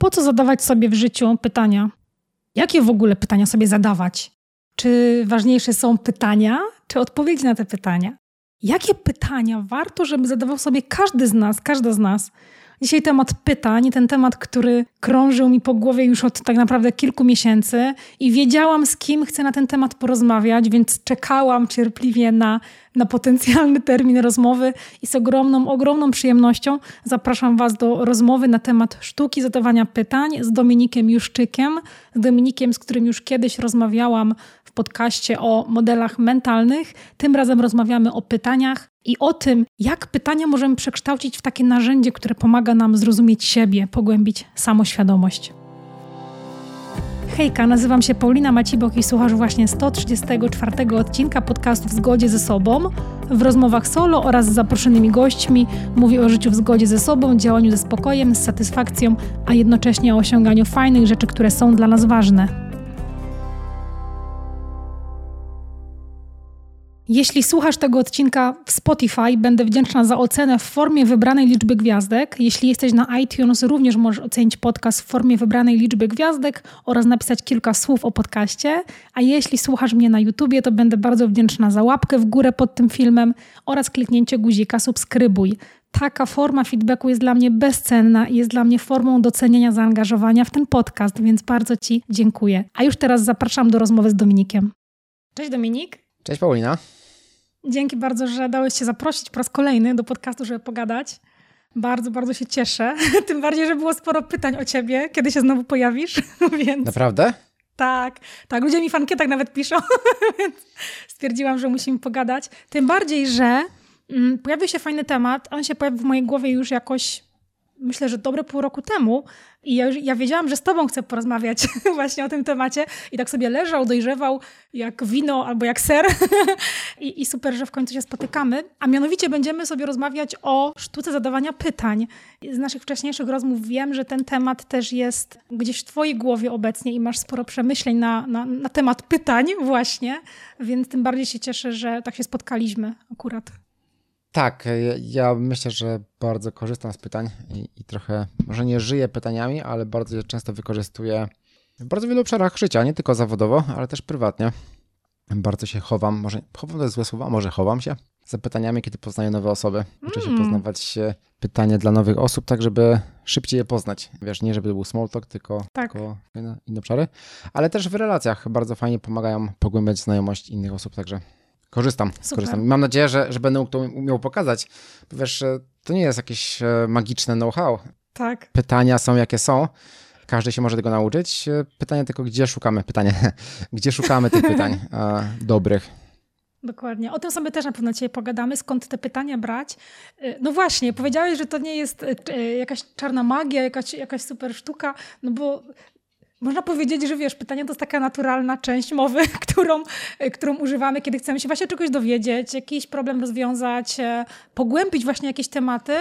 Po co zadawać sobie w życiu pytania? Jakie w ogóle pytania sobie zadawać? Czy ważniejsze są pytania, czy odpowiedzi na te pytania? Jakie pytania warto, żeby zadawał sobie każdy z nas, każda z nas? Dzisiaj temat pytań, ten temat, który krążył mi po głowie już od tak naprawdę kilku miesięcy i wiedziałam, z kim chcę na ten temat porozmawiać, więc czekałam cierpliwie na, na potencjalny termin rozmowy i z ogromną, ogromną przyjemnością zapraszam Was do rozmowy na temat sztuki zadawania pytań z Dominikiem Juszczykiem, z Dominikiem, z którym już kiedyś rozmawiałam w podcaście o modelach mentalnych. Tym razem rozmawiamy o pytaniach i o tym, jak pytania możemy przekształcić w takie narzędzie, które pomaga nam zrozumieć siebie, pogłębić samoświadomość. Hejka, nazywam się Paulina Macibok i słuchasz właśnie 134 odcinka podcastu W zgodzie ze sobą. W rozmowach solo oraz z zaproszonymi gośćmi mówię o życiu w zgodzie ze sobą, działaniu ze spokojem, z satysfakcją, a jednocześnie o osiąganiu fajnych rzeczy, które są dla nas ważne. Jeśli słuchasz tego odcinka w Spotify, będę wdzięczna za ocenę w formie wybranej liczby gwiazdek. Jeśli jesteś na iTunes, również możesz ocenić podcast w formie wybranej liczby gwiazdek oraz napisać kilka słów o podcaście. A jeśli słuchasz mnie na YouTubie, to będę bardzo wdzięczna za łapkę w górę pod tym filmem oraz kliknięcie guzika subskrybuj. Taka forma feedbacku jest dla mnie bezcenna i jest dla mnie formą docenienia zaangażowania w ten podcast, więc bardzo Ci dziękuję. A już teraz zapraszam do rozmowy z Dominikiem. Cześć Dominik. Cześć Paulina. Dzięki bardzo, że dałeś się zaprosić po raz kolejny do podcastu, żeby pogadać. Bardzo, bardzo się cieszę. Tym bardziej, że było sporo pytań o ciebie, kiedy się znowu pojawisz. Więc... Naprawdę? Tak, tak. Ludzie mi fankietach nawet piszą, więc stwierdziłam, że musimy pogadać. Tym bardziej, że mm, pojawił się fajny temat. On się pojawił w mojej głowie już jakoś myślę, że dobre pół roku temu i ja, ja wiedziałam, że z tobą chcę porozmawiać właśnie o tym temacie i tak sobie leżał, dojrzewał jak wino albo jak ser I, i super, że w końcu się spotykamy. A mianowicie będziemy sobie rozmawiać o sztuce zadawania pytań. Z naszych wcześniejszych rozmów wiem, że ten temat też jest gdzieś w twojej głowie obecnie i masz sporo przemyśleń na, na, na temat pytań właśnie, więc tym bardziej się cieszę, że tak się spotkaliśmy akurat. Tak, ja myślę, że bardzo korzystam z pytań i, i, trochę, może nie żyję pytaniami, ale bardzo często wykorzystuję w bardzo wielu obszarach życia, nie tylko zawodowo, ale też prywatnie. Bardzo się chowam, może chowam to jest złe słowo, może chowam się za pytaniami, kiedy poznaję nowe osoby. Uczę się mm. poznawać pytania dla nowych osób, tak żeby szybciej je poznać. Wiesz, nie żeby to był small talk, tylko, tak. tylko inne obszary, ale też w relacjach bardzo fajnie pomagają pogłębiać znajomość innych osób, także Korzystam, korzystam. Mam nadzieję, że, że będę to umiał pokazać. Wiesz, to nie jest jakieś e, magiczne know-how. Tak. Pytania są jakie są. Każdy się może tego nauczyć. E, pytanie tylko, gdzie szukamy pytanie, gdzie szukamy tych pytań e, dobrych. Dokładnie. O tym sobie też na pewno dzisiaj pogadamy, skąd te pytania brać. No właśnie, powiedziałeś, że to nie jest jakaś czarna magia, jakaś, jakaś super sztuka, no bo można powiedzieć, że wiesz, pytanie to jest taka naturalna część mowy, którą, którą używamy, kiedy chcemy się właśnie czegoś dowiedzieć, jakiś problem rozwiązać, e, pogłębić właśnie jakieś tematy.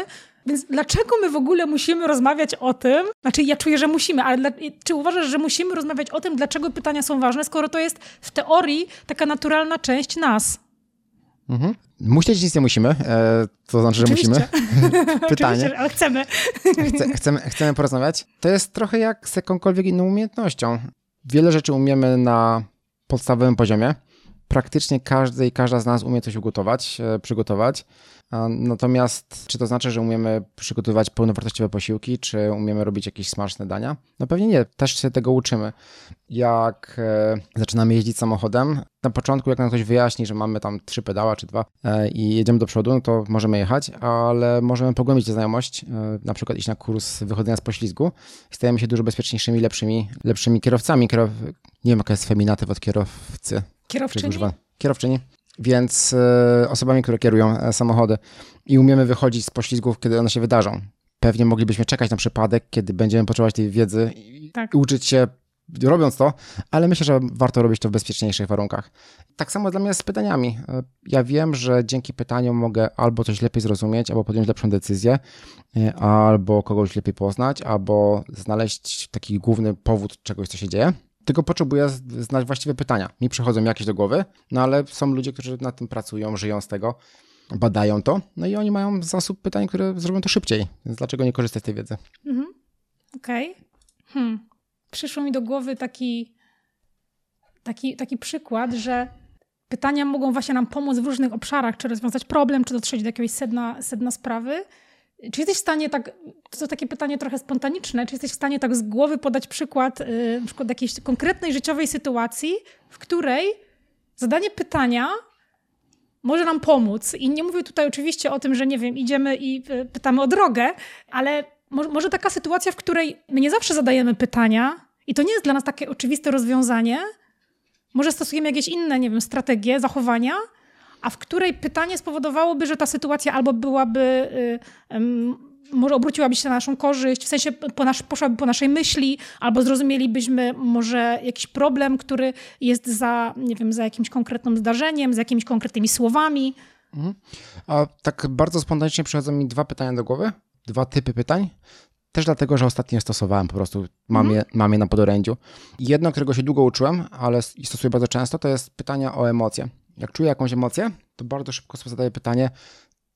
Więc dlaczego my w ogóle musimy rozmawiać o tym? Znaczy, ja czuję, że musimy, ale dla, czy uważasz, że musimy rozmawiać o tym, dlaczego pytania są ważne, skoro to jest w teorii taka naturalna część nas? Mhm. Musieć nic nie musimy, e, to znaczy, że Oczywiście. musimy. Pytanie. ale chcemy. Chce, chcemy. Chcemy porozmawiać. To jest trochę jak z jakąkolwiek inną umiejętnością. Wiele rzeczy umiemy na podstawowym poziomie. Praktycznie każdy i każda z nas umie coś ugotować, e, przygotować. Natomiast czy to znaczy, że umiemy przygotowywać pełnowartościowe posiłki, czy umiemy robić jakieś smaczne dania? No pewnie nie, też się tego uczymy. Jak e, zaczynamy jeździć samochodem, na początku jak nam ktoś wyjaśni, że mamy tam trzy pedała czy dwa e, i jedziemy do przodu, no to możemy jechać, ale możemy pogłębić tę znajomość, na przykład iść na kurs wychodzenia z poślizgu i stajemy się dużo bezpieczniejszymi, lepszymi, lepszymi kierowcami. Kierow... Nie wiem, jaka jest feminatyw od kierowcy. Kierowczyni? Kierowczyni więc e, osobami, które kierują e, samochody i umiemy wychodzić z poślizgów, kiedy one się wydarzą. Pewnie moglibyśmy czekać na przypadek, kiedy będziemy potrzebować tej wiedzy i tak. uczyć się robiąc to, ale myślę, że warto robić to w bezpieczniejszych warunkach. Tak samo dla mnie z pytaniami. E, ja wiem, że dzięki pytaniom mogę albo coś lepiej zrozumieć, albo podjąć lepszą decyzję, albo kogoś lepiej poznać, albo znaleźć taki główny powód czegoś, co się dzieje tylko potrzebuję znać właściwe pytania. Mi przychodzą jakieś do głowy, no ale są ludzie, którzy nad tym pracują, żyją z tego, badają to, no i oni mają zasób pytań, które zrobią to szybciej. Więc dlaczego nie korzystać z tej wiedzy? Mhm. Okej. Okay. Hmm. Przyszło mi do głowy taki, taki, taki przykład, że pytania mogą właśnie nam pomóc w różnych obszarach, czy rozwiązać problem, czy dotrzeć do jakiegoś sedna, sedna sprawy. Czy jesteś w stanie tak, to takie pytanie trochę spontaniczne, czy jesteś w stanie tak z głowy podać przykład, yy, przykład jakiejś konkretnej życiowej sytuacji, w której zadanie pytania może nam pomóc. I nie mówię tutaj oczywiście o tym, że nie wiem, idziemy i y, pytamy o drogę, ale może, może taka sytuacja, w której my nie zawsze zadajemy pytania i to nie jest dla nas takie oczywiste rozwiązanie, może stosujemy jakieś inne, nie wiem, strategie, zachowania, a w której pytanie spowodowałoby, że ta sytuacja albo byłaby, y, może obróciłaby się na naszą korzyść, w sensie po nasz, poszłaby po naszej myśli, albo zrozumielibyśmy może jakiś problem, który jest za, nie wiem, za jakimś konkretnym zdarzeniem, za jakimiś konkretnymi słowami. Mhm. A tak bardzo spontanicznie przychodzą mi dwa pytania do głowy, dwa typy pytań. Też dlatego, że ostatnio stosowałem, po prostu mam, mhm. je, mam je na podorędziu. Jedno, którego się długo uczyłem, ale stosuję bardzo często, to jest pytania o emocje. Jak czuję jakąś emocję, to bardzo szybko sobie zadaję pytanie,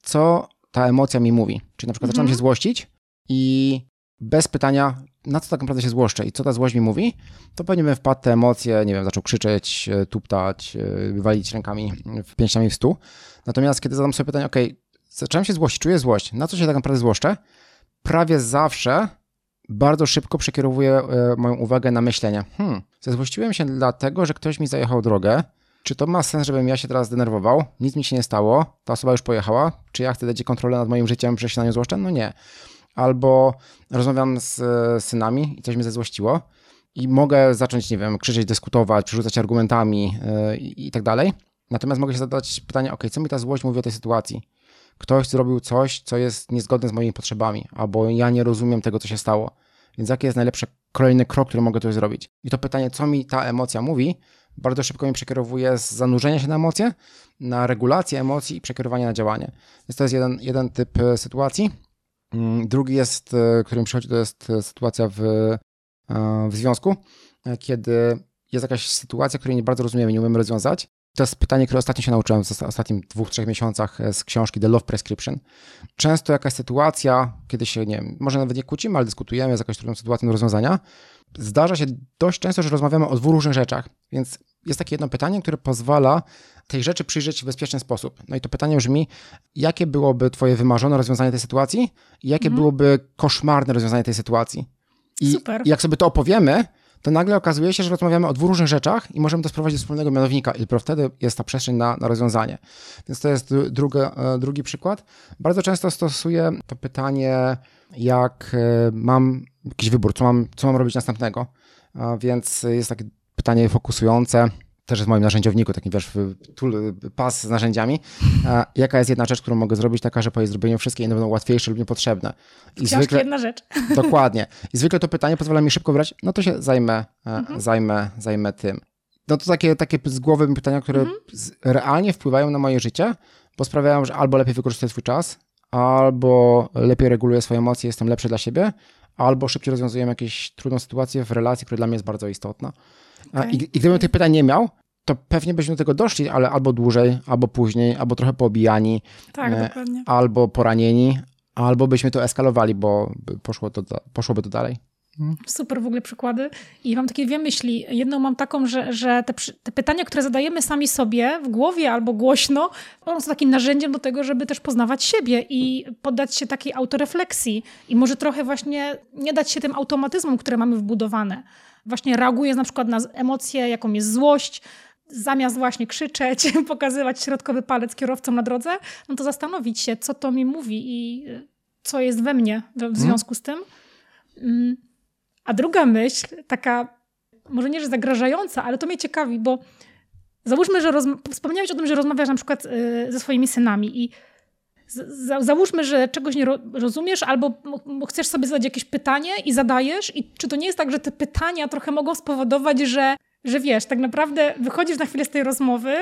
co ta emocja mi mówi. Czyli na przykład mhm. zaczynam się złościć i bez pytania, na co tak naprawdę się złoszczę i co ta złość mi mówi, to pewnie bym wpadł te emocje, nie wiem, zaczął krzyczeć, e, tuptać, e, walić rękami, pięściami w stół. Natomiast kiedy zadam sobie pytanie, ok, zacząłem się złościć, czuję złość, na co się tak naprawdę złoszczę, prawie zawsze bardzo szybko przekierowuję e, moją uwagę na myślenie. Hmm, zezłościłem się dlatego, że ktoś mi zajechał drogę. Czy to ma sens, żebym ja się teraz denerwował? Nic mi się nie stało, ta osoba już pojechała. Czy ja chcę dać kontrolę nad moim życiem, że się na nią złoszczę? No nie. Albo rozmawiam z synami i coś mnie zezłościło i mogę zacząć, nie wiem, krzyczeć, dyskutować, przerzucać argumentami yy, i tak dalej. Natomiast mogę się zadać pytanie, ok, co mi ta złość mówi o tej sytuacji? ktoś zrobił coś, co jest niezgodne z moimi potrzebami, albo ja nie rozumiem tego, co się stało. Więc jaki jest najlepszy kolejny krok, który mogę tu zrobić? I to pytanie, co mi ta emocja mówi, bardzo szybko mi przekierowuje z zanurzenia się na emocje, na regulację emocji i przekierowanie na działanie. Więc to jest jeden, jeden typ e, sytuacji. Mm, drugi jest, e, który mi przychodzi, to jest e, sytuacja w, w związku, kiedy jest jakaś sytuacja, której nie bardzo rozumiemy, nie umiemy rozwiązać to jest pytanie, które ostatnio się nauczyłem w ostatnich dwóch, trzech miesiącach e, z książki The Love Prescription. Często jakaś sytuacja, kiedy się, nie wiem, może nawet nie kłócimy, ale dyskutujemy, jest jakaś trudną sytuacją do rozwiązania, zdarza się dość często, że rozmawiamy o dwóch różnych rzeczach, więc jest takie jedno pytanie, które pozwala tej rzeczy przyjrzeć w bezpieczny sposób. No i to pytanie brzmi, jakie byłoby twoje wymarzone rozwiązanie tej sytuacji i jakie mhm. byłoby koszmarne rozwiązanie tej sytuacji. I Super. jak sobie to opowiemy, to nagle okazuje się, że rozmawiamy o dwóch różnych rzeczach i możemy to sprowadzić do wspólnego mianownika i dopiero wtedy jest ta przestrzeń na, na rozwiązanie. Więc to jest druga, e, drugi przykład. Bardzo często stosuję to pytanie, jak e, mam jakiś wybór, co mam, co mam robić następnego. Więc jest takie pytanie fokusujące, też jest w moim narzędziowniku, taki wiesz, pas z narzędziami. Jaka jest jedna rzecz, którą mogę zrobić, taka, że po jej zrobieniu wszystkie inne będą łatwiejsze lub niepotrzebne. I zwykle, jedna rzecz. Dokładnie. I zwykle to pytanie pozwala mi szybko wybrać, no to się zajmę, e, mhm. zajmę, zajmę tym. No to takie, takie z głowy pytania, które mhm. realnie wpływają na moje życie, bo sprawiają, że albo lepiej wykorzystuję swój czas, albo lepiej reguluję swoje emocje, jestem lepszy dla siebie, albo szybciej rozwiązuję jakieś trudną sytuację w relacji, która dla mnie jest bardzo istotna. Okay. I, I gdybym tych pytań nie miał, to pewnie byśmy do tego doszli, ale albo dłużej, albo później, albo trochę poobijani, tak, e, dokładnie. albo poranieni, albo byśmy to eskalowali, bo poszło to, poszłoby to dalej. Mhm. Super w ogóle przykłady. I mam takie dwie myśli. Jedną mam taką, że, że te, te, pytania, które zadajemy sami sobie w głowie albo głośno, one są takim narzędziem do tego, żeby też poznawać siebie i poddać się takiej autorefleksji. I może trochę właśnie nie dać się tym automatyzmom, które mamy wbudowane właśnie reaguje na przykład na emocje, jaką jest złość, zamiast właśnie krzyczeć, pokazywać środkowy palec kierowcom na drodze, no to zastanowić się, co to mi mówi i y, co jest we mnie w mhm. związku z tym. Mm. A druga myśl, taka może nie, że zagrażająca, ale to mnie ciekawi, bo załóżmy, że wspomniałeś o tym, że rozmawiasz na przykład y, ze swoimi synami i Załóżmy, że czegoś nie rozumiesz, albo chcesz sobie zadać jakieś pytanie i zadajesz, i czy to nie jest tak, że te pytania trochę mogą spowodować, że, że wiesz, tak naprawdę wychodzisz na chwilę z tej rozmowy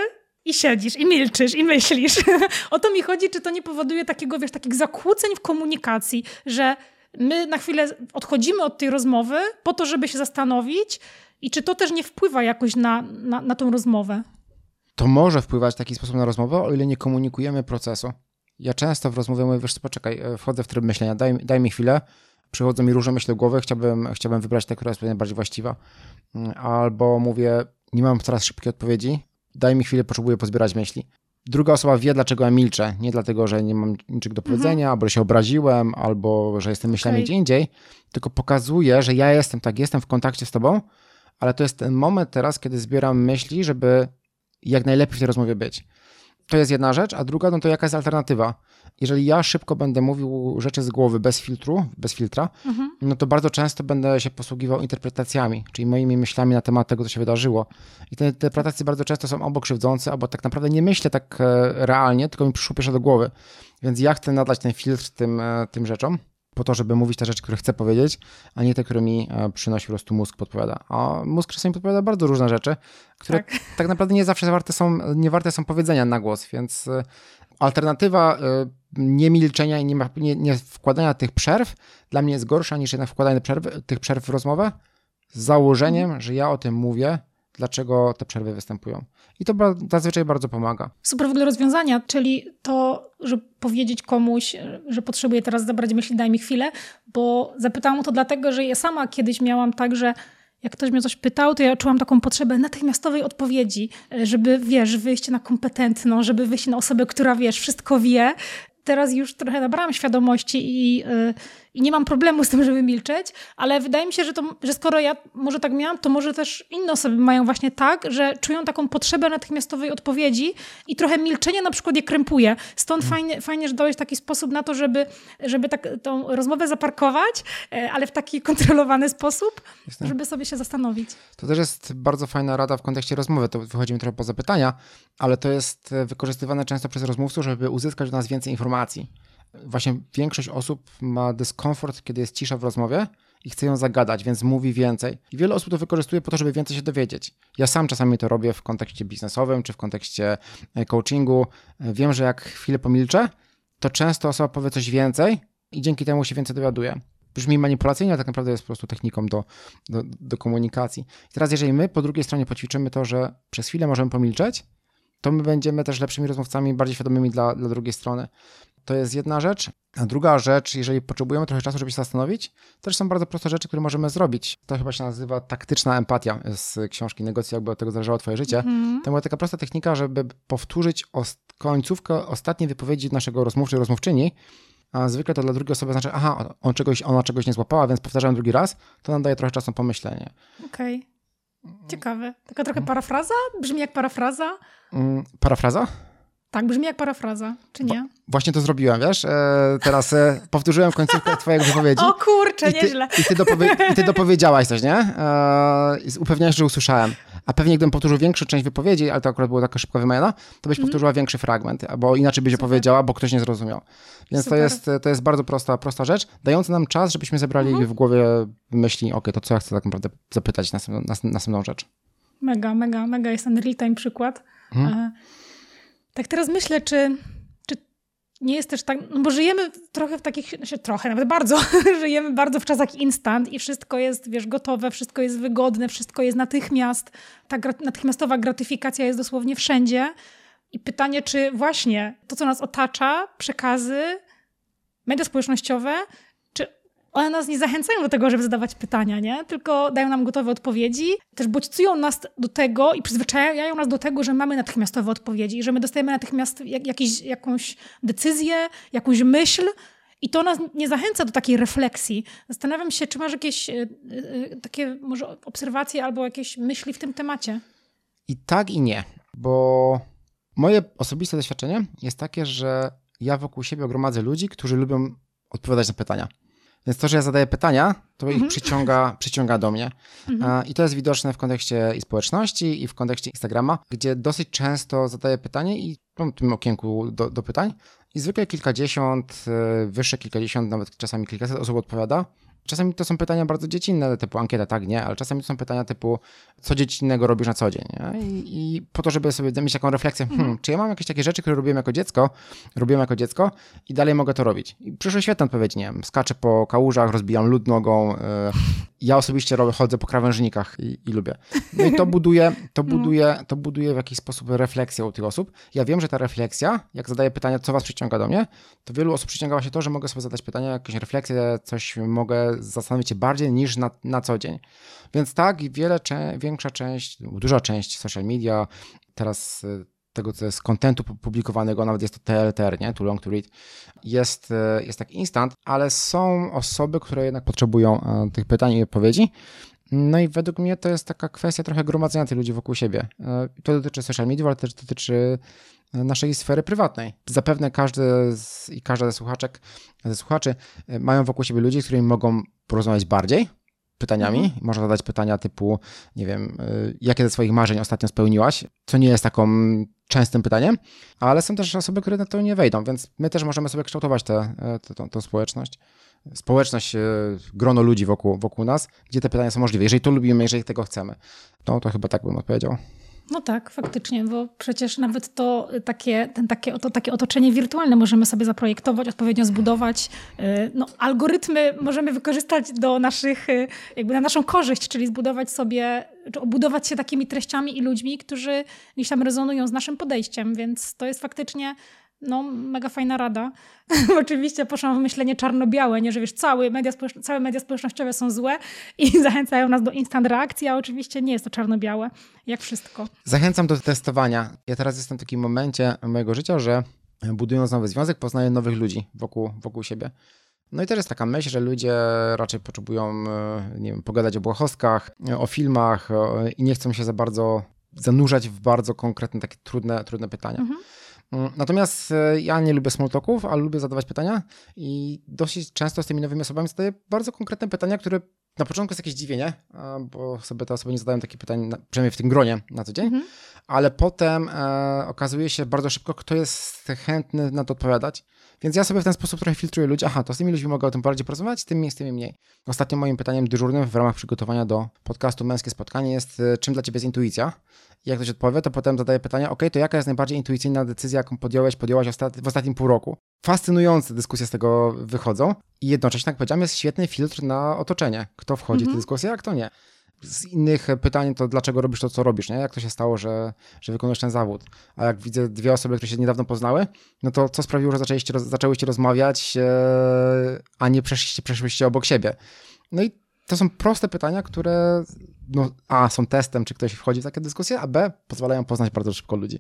i siedzisz, i milczysz, i myślisz. o to mi chodzi, czy to nie powoduje takiego, wiesz, takich zakłóceń w komunikacji, że my na chwilę odchodzimy od tej rozmowy po to, żeby się zastanowić, i czy to też nie wpływa jakoś na, na, na tą rozmowę? To może wpływać w taki sposób na rozmowę, o ile nie komunikujemy procesu ja często w rozmowie mówię, wiesz, poczekaj, e, wchodzę w tryb myślenia, daj, daj mi chwilę, przychodzą mi różne myśli do głowy, chciałbym, chciałbym wybrać tę, która jest najbardziej właściwa. Mm, albo mówię, nie mam teraz szybkiej odpowiedzi, daj mi chwilę, potrzebuję pozbierać myśli. Druga osoba wie, dlaczego ja milczę. Nie dlatego, że nie mam niczego do powiedzenia, mhm. albo że się obraziłem, albo że jestem myślami okay. gdzie indziej, tylko pokazuje, że ja jestem tak, jestem w kontakcie z tobą, ale to jest ten moment teraz, kiedy zbieram myśli, żeby jak najlepiej w tej rozmowie być. To jest jedna rzecz, a druga, no to jaka jest alternatywa? Jeżeli ja szybko będę mówił rzeczy z głowy bez filtru, bez filtra, mhm. no to bardzo często będę się posługiwał interpretacjami, czyli moimi myślami na temat tego, co się wydarzyło. I te interpretacje bardzo często są albo krzywdzące, albo tak naprawdę nie myślę tak e, realnie, tylko mi przyszło pierwsze do głowy. Więc ja chcę nadać ten filtr tym, e, tym rzeczom po to, żeby mówić te rzeczy, które chcę powiedzieć, a nie te, które mi e, przynosi po prostu mózg podpowiada. A mózg czasami podpowiada bardzo różne rzeczy, które tak, tak naprawdę nie zawsze warte są, nie warte są powiedzenia na głos, więc alternatywa nie milczenia i nie, nie, nie wkładania tych przerw dla mnie jest gorsza niż jednak wkładanie przerw, tych przerw w rozmowę z założeniem, mhm. że ja o tym mówię, dlaczego te przerwy występują. I to zazwyczaj bardzo pomaga. Super w ogóle rozwiązania, czyli to, że powiedzieć komuś, że potrzebuję teraz zabrać myśli, daj mi chwilę, bo zapytałam o to dlatego, że ja sama kiedyś miałam tak, że jak ktoś mnie coś pytał, to ja czułam taką potrzebę natychmiastowej odpowiedzi, żeby, wiesz, wyjść na kompetentną, żeby wyjść na osobę, która, wiesz, wszystko wie. Teraz już trochę nabrałam świadomości i, yy, i nie mam problemu z tym, żeby milczeć, ale wydaje mi się, że, to, że skoro ja może tak miałam, to może też inne osoby mają właśnie tak, że czują taką potrzebę natychmiastowej odpowiedzi i trochę milczenie na przykład je krępuje. Stąd hmm. fajnie, fajnie, że dałeś taki sposób na to, żeby, żeby tak, tą rozmowę zaparkować, e, ale w taki kontrolowany sposób, Jestem. żeby sobie się zastanowić. To też jest bardzo fajna rada w kontekście rozmowy. To wychodzimy trochę poza pytania, ale to jest e, wykorzystywane często przez rozmówców, żeby uzyskać od nas więcej informacji właśnie większość osób ma dyskomfort, kiedy jest cisza w rozmowie i chce ją zagadać, więc mówi więcej. I wiele osób to wykorzystuje po to, żeby więcej się dowiedzieć. Ja sam czasami to robię w kontekście biznesowym czy w kontekście e, coachingu. E, wiem, że jak chwilę pomilczę, to często osoba powie coś więcej i dzięki temu się więcej dowiaduje. Brzmi manipulacyjnie, ale tak naprawdę jest po prostu techniką do, do, do komunikacji. I teraz, jeżeli my po drugiej stronie poćwiczymy to, że przez chwilę możemy pomilczeć, to my będziemy też lepszymi rozmówcami, bardziej świadomymi dla, dla drugiej strony. To jest jedna rzecz. A druga rzecz, jeżeli potrzebujemy trochę czasu, żeby się zastanowić, to też są bardzo proste rzeczy, które możemy zrobić. To chyba się nazywa taktyczna empatia z książki Negocje, jakby od tego zależało twoje życie. Mm. To była taka prosta technika, żeby powtórzyć końcówkę ostatniej wypowiedzi naszego rozmówcy, rozmówczyni, a zwykle to dla drugiej osoby znaczy, aha, on czegoś, ona czegoś nie złapała, więc powtarzam drugi raz, to nam daje trochę czasu na pomyślenie. Okej. Okay. Ciekawe. Taka trochę parafraza? Brzmi jak parafraza? Mm, parafraza? Tak, brzmi jak parafraza, czy nie? Właśnie to zrobiłem, wiesz? E, teraz e, powtórzyłem końcówkę twojego wypowiedzi. O kurczę, i ty, nieźle. I ty, dopowie- I ty dopowiedziałaś coś, nie? E, upewniałeś, że usłyszałem. A pewnie gdybym powtórzył większą część wypowiedzi, ale to akurat było taka szybko wymiana, to byś mm. powtórzyła większy fragment, bo inaczej byś Super. opowiedziała, bo ktoś nie zrozumiał. Więc to jest, to jest bardzo prosta, prosta rzecz, dająca nam czas, żebyśmy zebrali mm. w głowie myśli, ok, to co ja chcę tak naprawdę zapytać następną, następną rzecz. Mega, mega, mega jest ten real-time przykład. Mm. Tak teraz myślę, czy, czy nie jest też tak, no bo żyjemy trochę w takich, znaczy trochę, nawet bardzo, żyjemy bardzo w czasach instant i wszystko jest, wiesz, gotowe, wszystko jest wygodne, wszystko jest natychmiast, ta natychmiastowa gratyfikacja jest dosłownie wszędzie. I pytanie, czy właśnie to, co nas otacza, przekazy, media społecznościowe, one nas nie zachęcają do tego, żeby zadawać pytania, nie? Tylko dają nam gotowe odpowiedzi, też bodźcują nas do tego i przyzwyczajają nas do tego, że mamy natychmiastowe odpowiedzi, że my dostajemy natychmiast jak, jakiś, jakąś decyzję, jakąś myśl, i to nas nie zachęca do takiej refleksji. Zastanawiam się, czy masz jakieś y, y, takie może obserwacje albo jakieś myśli w tym temacie? I tak, i nie, bo moje osobiste doświadczenie jest takie, że ja wokół siebie gromadzę ludzi, którzy lubią odpowiadać na pytania. Więc to, że ja zadaję pytania, to mhm. ich przyciąga, przyciąga do mnie. Mhm. I to jest widoczne w kontekście i społeczności, i w kontekście Instagrama, gdzie dosyć często zadaję pytanie i mam w tym okienku do, do pytań i zwykle kilkadziesiąt, e, wyższe kilkadziesiąt, nawet czasami kilkaset osób odpowiada. Czasami to są pytania bardzo dziecinne, typu ankieta, tak, nie, ale czasami to są pytania typu, co dziecinnego robisz na co dzień. I, I, po to, żeby sobie mieć taką refleksję, hmm, mhm. czy ja mam jakieś takie rzeczy, które robiłem jako dziecko, robiłem jako dziecko i dalej mogę to robić. I przyszły świetne odpowiedzi, nie wiem, skaczę po kałużach, rozbijam lód nogą, yy, ja osobiście robię, chodzę po krawężnikach i, i lubię. No i to buduje, to, no. buduje, to buduje w jakiś sposób refleksję u tych osób. Ja wiem, że ta refleksja, jak zadaję pytanie, co was przyciąga do mnie, to wielu osób przyciąga się to, że mogę sobie zadać pytanie, jakąś refleksję, coś mogę zastanowić się bardziej niż na, na co dzień. Więc tak, wiele, większa część, duża część social media, teraz y, tego, co jest kontentu publikowanego, nawet jest to TLTR, nie? Too long to read, jest, y, jest tak instant, ale są osoby, które jednak potrzebują y, tych pytań i odpowiedzi. No i według mnie to jest taka kwestia trochę gromadzenia tych ludzi wokół siebie. To dotyczy social media, ale też dotyczy naszej sfery prywatnej. Zapewne każdy z, i każda ze słuchaczek, ze słuchaczy mają wokół siebie ludzi, z którymi mogą porozmawiać bardziej, pytaniami. Mhm. Można zadać pytania typu, nie wiem, y, jakie ze swoich marzeń ostatnio spełniłaś, co nie jest taką częstym pytaniem, ale są też osoby, które na to nie wejdą, więc my też możemy sobie kształtować tę te, społeczność. Społeczność, grono ludzi wokół, wokół nas, gdzie te pytania są możliwe. Jeżeli to lubimy, jeżeli tego chcemy, to, to chyba tak bym odpowiedział. No tak, faktycznie, bo przecież nawet to takie, ten takie, to takie otoczenie wirtualne możemy sobie zaprojektować, odpowiednio zbudować. Y, no, algorytmy możemy wykorzystać do naszych, y, jakby na naszą korzyść, czyli zbudować sobie, czy obudować się takimi treściami i ludźmi, którzy gdzieś tam rezonują z naszym podejściem, więc to jest faktycznie no, mega fajna rada. Oczywiście poszłam w myślenie czarno-białe, nie, że wiesz, całe media, całe media społecznościowe są złe i zachęcają nas do instant reakcji, a oczywiście nie jest to czarno-białe, jak wszystko. Zachęcam do testowania. Ja teraz jestem w takim momencie mojego życia, że budując nowy związek, poznaję nowych ludzi wokół, wokół siebie. No i też jest taka myśl, że ludzie raczej potrzebują, e, nie wiem, pogadać o błahostkach, o filmach i nie chcą się za bardzo zanurzać w bardzo konkretne, takie trudne, trudne pytania. Mhm. Mm, natomiast e, ja nie lubię small talków, ale lubię zadawać pytania i dosyć często z tymi nowymi osobami zadaję bardzo konkretne pytania, które na początku jest jakieś dziwienie, bo sobie te osoby nie zadają takich pytań, przynajmniej w tym gronie na co dzień, mhm. ale potem e, okazuje się bardzo szybko, kto jest chętny na to odpowiadać. Więc ja sobie w ten sposób trochę filtruję ludzi. Aha, to z tymi ludźmi mogę o tym bardziej porozmawiać, z tymi, z tymi mniej. Ostatnim moim pytaniem dyżurnym w ramach przygotowania do podcastu Męskie Spotkanie jest, e, czym dla ciebie jest intuicja? I jak ktoś odpowie, to potem zadaję pytanie, ok, to jaka jest najbardziej intuicyjna decyzja, jaką podjąłeś, podjęłaś w ostatnim pół roku? Fascynujące dyskusje z tego wychodzą i jednocześnie, tak powiedziałem, jest świetny filtr na otoczenie. Kto wchodzi mm -hmm. w tę mhm. dyskusję, a kto nie z innych pytań to dlaczego robisz to, co robisz, nie? Jak to się stało, że, że wykonujesz ten zawód? A jak widzę dwie osoby, które się niedawno poznały, no to co sprawiło, że zaczęliście, zaczęłyście rozmawiać, e, a nie przeszliście, przeszłyście obok siebie? No i to są proste pytania, które no, a, są testem, czy ktoś wchodzi w takie dyskusje, a b, pozwalają poznać bardzo szybko ludzi.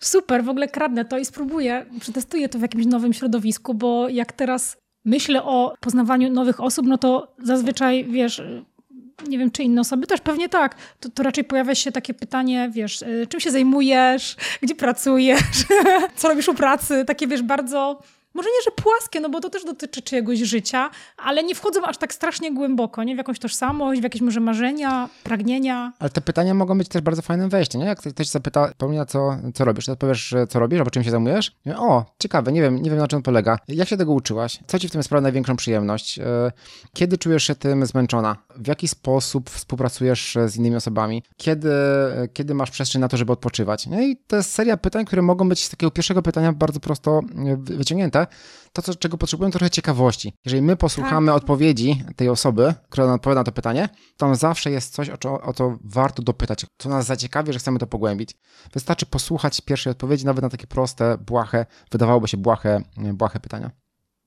Super, w ogóle kradnę to i spróbuję, przetestuję to w jakimś nowym środowisku, bo jak teraz myślę o poznawaniu nowych osób, no to zazwyczaj, wiesz, nie wiem, czy inne osoby też pewnie tak, to, to raczej pojawia się takie pytanie, wiesz, y, czym się zajmujesz, gdzie pracujesz, co robisz u pracy, takie, wiesz, bardzo może nie, że płaskie, no bo to też dotyczy czyjegoś życia, ale nie wchodzą aż tak strasznie głęboko, nie? W jakąś tożsamość, w jakieś może marzenia, pragnienia. Ale te pytania mogą być też bardzo fajnym wejściem, nie? Jak ktoś zapyta, pomina, co, co robisz, to powiesz, co robisz, albo czym się zajmujesz? O, ciekawe, nie wiem, nie wiem na czym to polega. Jak się tego uczyłaś? Co ci w tym sprawia największą przyjemność? E, kiedy czujesz się tym zmęczona? W jaki sposób współpracujesz z innymi osobami? Kiedy, kiedy masz przestrzeń na to, żeby odpoczywać? No i to jest seria pytań, które mogą być z takiego pierwszego pytania bardzo prosto e, to, co, czego potrzebujemy, trochę ciekawości. Jeżeli my posłuchamy tak. odpowiedzi tej osoby, która odpowiada na to pytanie, to tam zawsze jest coś, o co, o co warto dopytać, co nas zaciekawi, że chcemy to pogłębić. Wystarczy posłuchać pierwszej odpowiedzi, nawet na takie proste, błahe, wydawałoby się błahe, błahe pytania.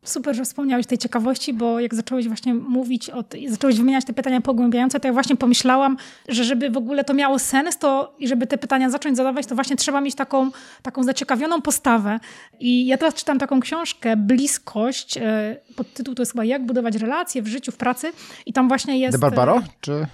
Super, że wspomniałeś tej ciekawości, bo jak zacząłeś właśnie mówić, o zacząłeś wymieniać te pytania pogłębiające, to ja właśnie pomyślałam, że żeby w ogóle to miało sens, to i żeby te pytania zacząć zadawać, to właśnie trzeba mieć taką, taką zaciekawioną postawę. I ja teraz czytam taką książkę Bliskość, e, pod tytuł to jest chyba Jak budować relacje w życiu, w pracy i tam właśnie jest... De Barbaro? Czy...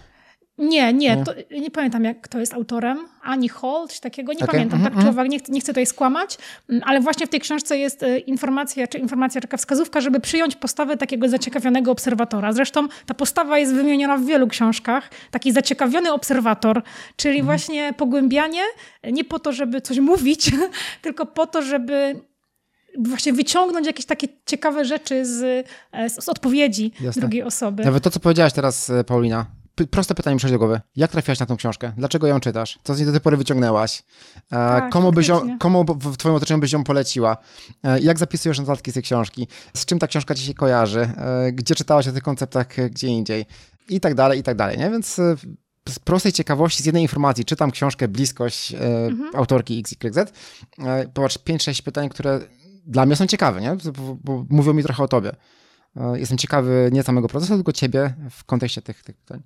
Nie, nie, nie. To, nie pamiętam, jak kto jest autorem. Ani Hall, czy takiego, nie okay. pamiętam. Mm -hmm. Tak, mhm, czy mhm. nie, chcę, nie chcę tutaj skłamać, mm, ale właśnie w tej książce jest e, informacja, czy informacja, taka wskazówka, żeby przyjąć postawę takiego zaciekawionego obserwatora. Zresztą ta postawa jest wymieniona w wielu książkach. Taki zaciekawiony obserwator, czyli mm -hmm. właśnie pogłębianie, nie po to, żeby coś mówić, tylko po to, żeby właśnie wyciągnąć jakieś takie ciekawe rzeczy z, e, z odpowiedzi Jasne. drugiej osoby. Nawet to, co powiedziałaś teraz, e, Paulina, proste pytanie mi przychodzi do głowy. Jak trafiłaś na tą książkę? Dlaczego ją czytasz? Co z niej do tej pory wyciągnęłaś? Tak, komu, byś ją, komu w twoim otoczeniu byś ją poleciła? Jak zapisujesz notatki z tej książki? Z czym ta książka ci się kojarzy? Gdzie czytałaś o tych konceptach gdzie indziej? I tak dalej, i tak dalej, nie? Więc z prostej ciekawości, z jednej informacji, czytam książkę Bliskość e, mhm. autorki XYZ, e, popatrz, 5-6 pytań, które dla mnie są ciekawe, nie? Bo, bo, mówią mi trochę o tobie. E, jestem ciekawy nie samego procesu, tylko ciebie w kontekście tych, tych pytań.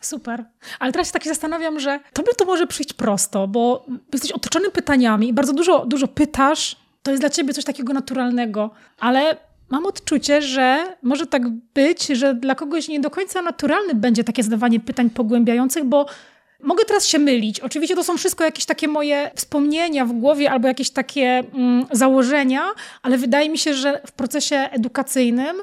Super. Ale teraz się tak się zastanawiam, że tobie to może przyjść prosto, bo jesteś otoczony pytaniami i bardzo dużo, dużo pytasz. To jest dla ciebie coś takiego naturalnego, ale mam odczucie, że może tak być, że dla kogoś nie do końca naturalne będzie takie zadawanie pytań pogłębiających, bo Mogę teraz się mylić. Oczywiście to są wszystko jakieś takie moje wspomnienia w głowie albo jakieś takie mm, założenia, ale wydaje mi się, że w procesie edukacyjnym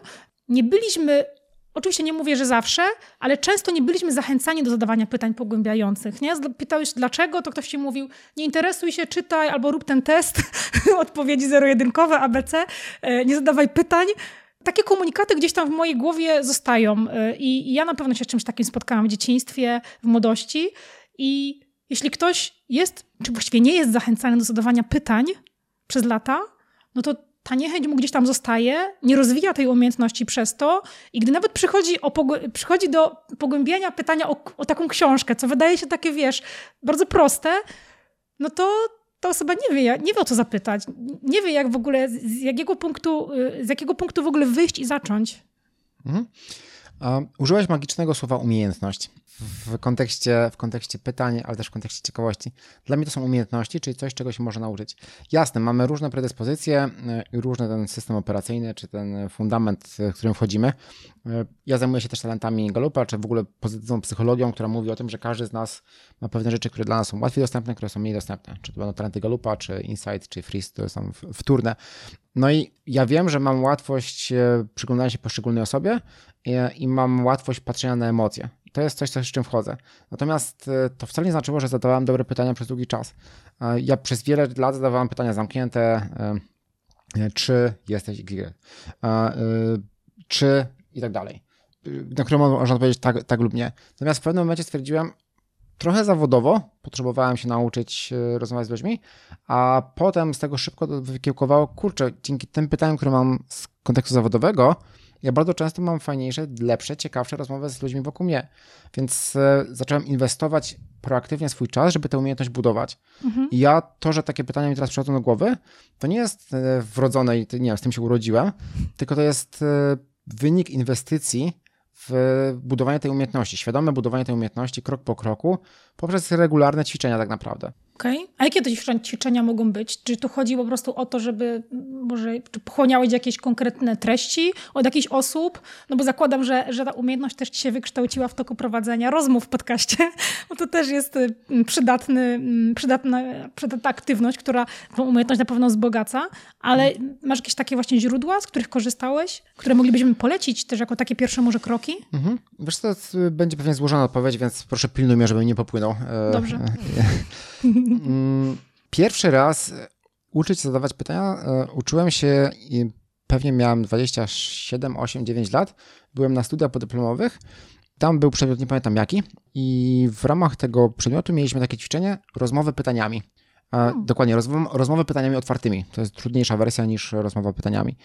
nie byliśmy Oczywiście nie mówię, że zawsze, ale często nie byliśmy zachęcani do zadawania pytań pogłębiających. Nie? Pytałeś dlaczego, to ktoś ci mówił, nie interesuj się, czytaj albo rób ten test, odpowiedzi zero-jedynkowe, ABC, e, nie zadawaj pytań. Takie komunikaty gdzieś tam w mojej głowie zostają e, i ja na pewno się z czymś takim spotkałam w dzieciństwie, w młodości i jeśli ktoś jest, czy właściwie nie jest zachęcany do zadawania pytań przez lata, no to ta niechęć mu gdzieś tam zostaje, nie rozwija tej umiejętności przez to i gdy nawet przychodzi, o, przychodzi do pogłębiania pytania o, o taką książkę, co wydaje się takie, wiesz, bardzo proste, no to ta osoba nie wie, nie wie o co zapytać, nie wie jak w ogóle, z jakiego punktu, z jakiego punktu w ogóle wyjść i zacząć. Mhm. Użyłeś magicznego słowa umiejętność w kontekście, w kontekście pytań, ale też w kontekście ciekawości. Dla mnie to są umiejętności, czyli coś, czego się można nauczyć. Jasne, mamy różne predyspozycje i różny ten system operacyjny, czy ten fundament, w którym wchodzimy. E, ja zajmuję się też talentami Galupa, czy w ogóle pozytywną psychologią, która mówi o tym, że każdy z nas ma pewne rzeczy, które dla nas są łatwiej dostępne, które są mniej dostępne. Czy to będą talenty Galupa, czy Insight, czy Freeze, to są wtórne. No i ja wiem, że mam łatwość e, przyglądania się poszczególnej osobie i, i mam łatwość patrzenia na emocje. To jest coś, z czym wchodzę. Natomiast e, to wcale nie znaczyło, że zadawałem dobre pytania przez długi czas. Ja przez wiele lat zadawałem pytania zamknięte, czy jesteś Y, czy i tak dalej, na które można odpowiedzieć tak, tak lub nie. Natomiast w pewnym momencie stwierdziłem, trochę zawodowo potrzebowałem się nauczyć e, rozmawiać z ludźmi, a potem z tego szybko wykiełkowało, kurczę, dzięki tym pytaniom, które mam z kontekstu zawodowego, ja bardzo często mam fajniejsze, lepsze, ciekawsze rozmowy z ludźmi wokół mnie. Więc e, zacząłem inwestować proaktywnie swój czas, żeby tę umiejętność budować. Mhm. I ja to, że takie pytania mi teraz przychodzą do głowy, to nie jest e, wrodzone i nie wiem, z tym się urodziłem, tylko to jest wynik inwestycji w budowanie tej umiejętności, świadome budowanie tej umiejętności krok po kroku poprzez regularne ćwiczenia tak naprawdę. Okej. Okay. A jakie to ćwiczenia mogą być? Czy tu chodzi po prostu o to, żeby może czy pochłaniałeś jakieś konkretne treści od jakichś osób? No bo zakładam, że, że ta umiejętność też ci się wykształciła w toku prowadzenia rozmów w podcaście, bo to też jest y, przydatny, mm, przydatna, przydatna aktywność, która tą umiejętność na pewno wzbogaca, ale masz jakieś takie właśnie źródła, z których korzystałeś, które moglibyśmy polecić też jako takie pierwsze może kroki? Mhm. Wiesz to będzie pewnie złożona odpowiedź, więc proszę pilnuj mnie, żebym nie popłynął. E, Dobrze. Mm, pierwszy raz e, uczyć się zadawać pytania e, uczyłem się i pewnie miałem 27, 8, 9 lat. Byłem na studiach podyplomowych. Tam był przedmiot, nie pamiętam jaki, i w ramach tego przedmiotu mieliśmy takie ćwiczenie rozmowy pytaniami. Hmm. Dokładnie, rozmowy pytaniami otwartymi. To jest trudniejsza wersja niż rozmowa pytaniami.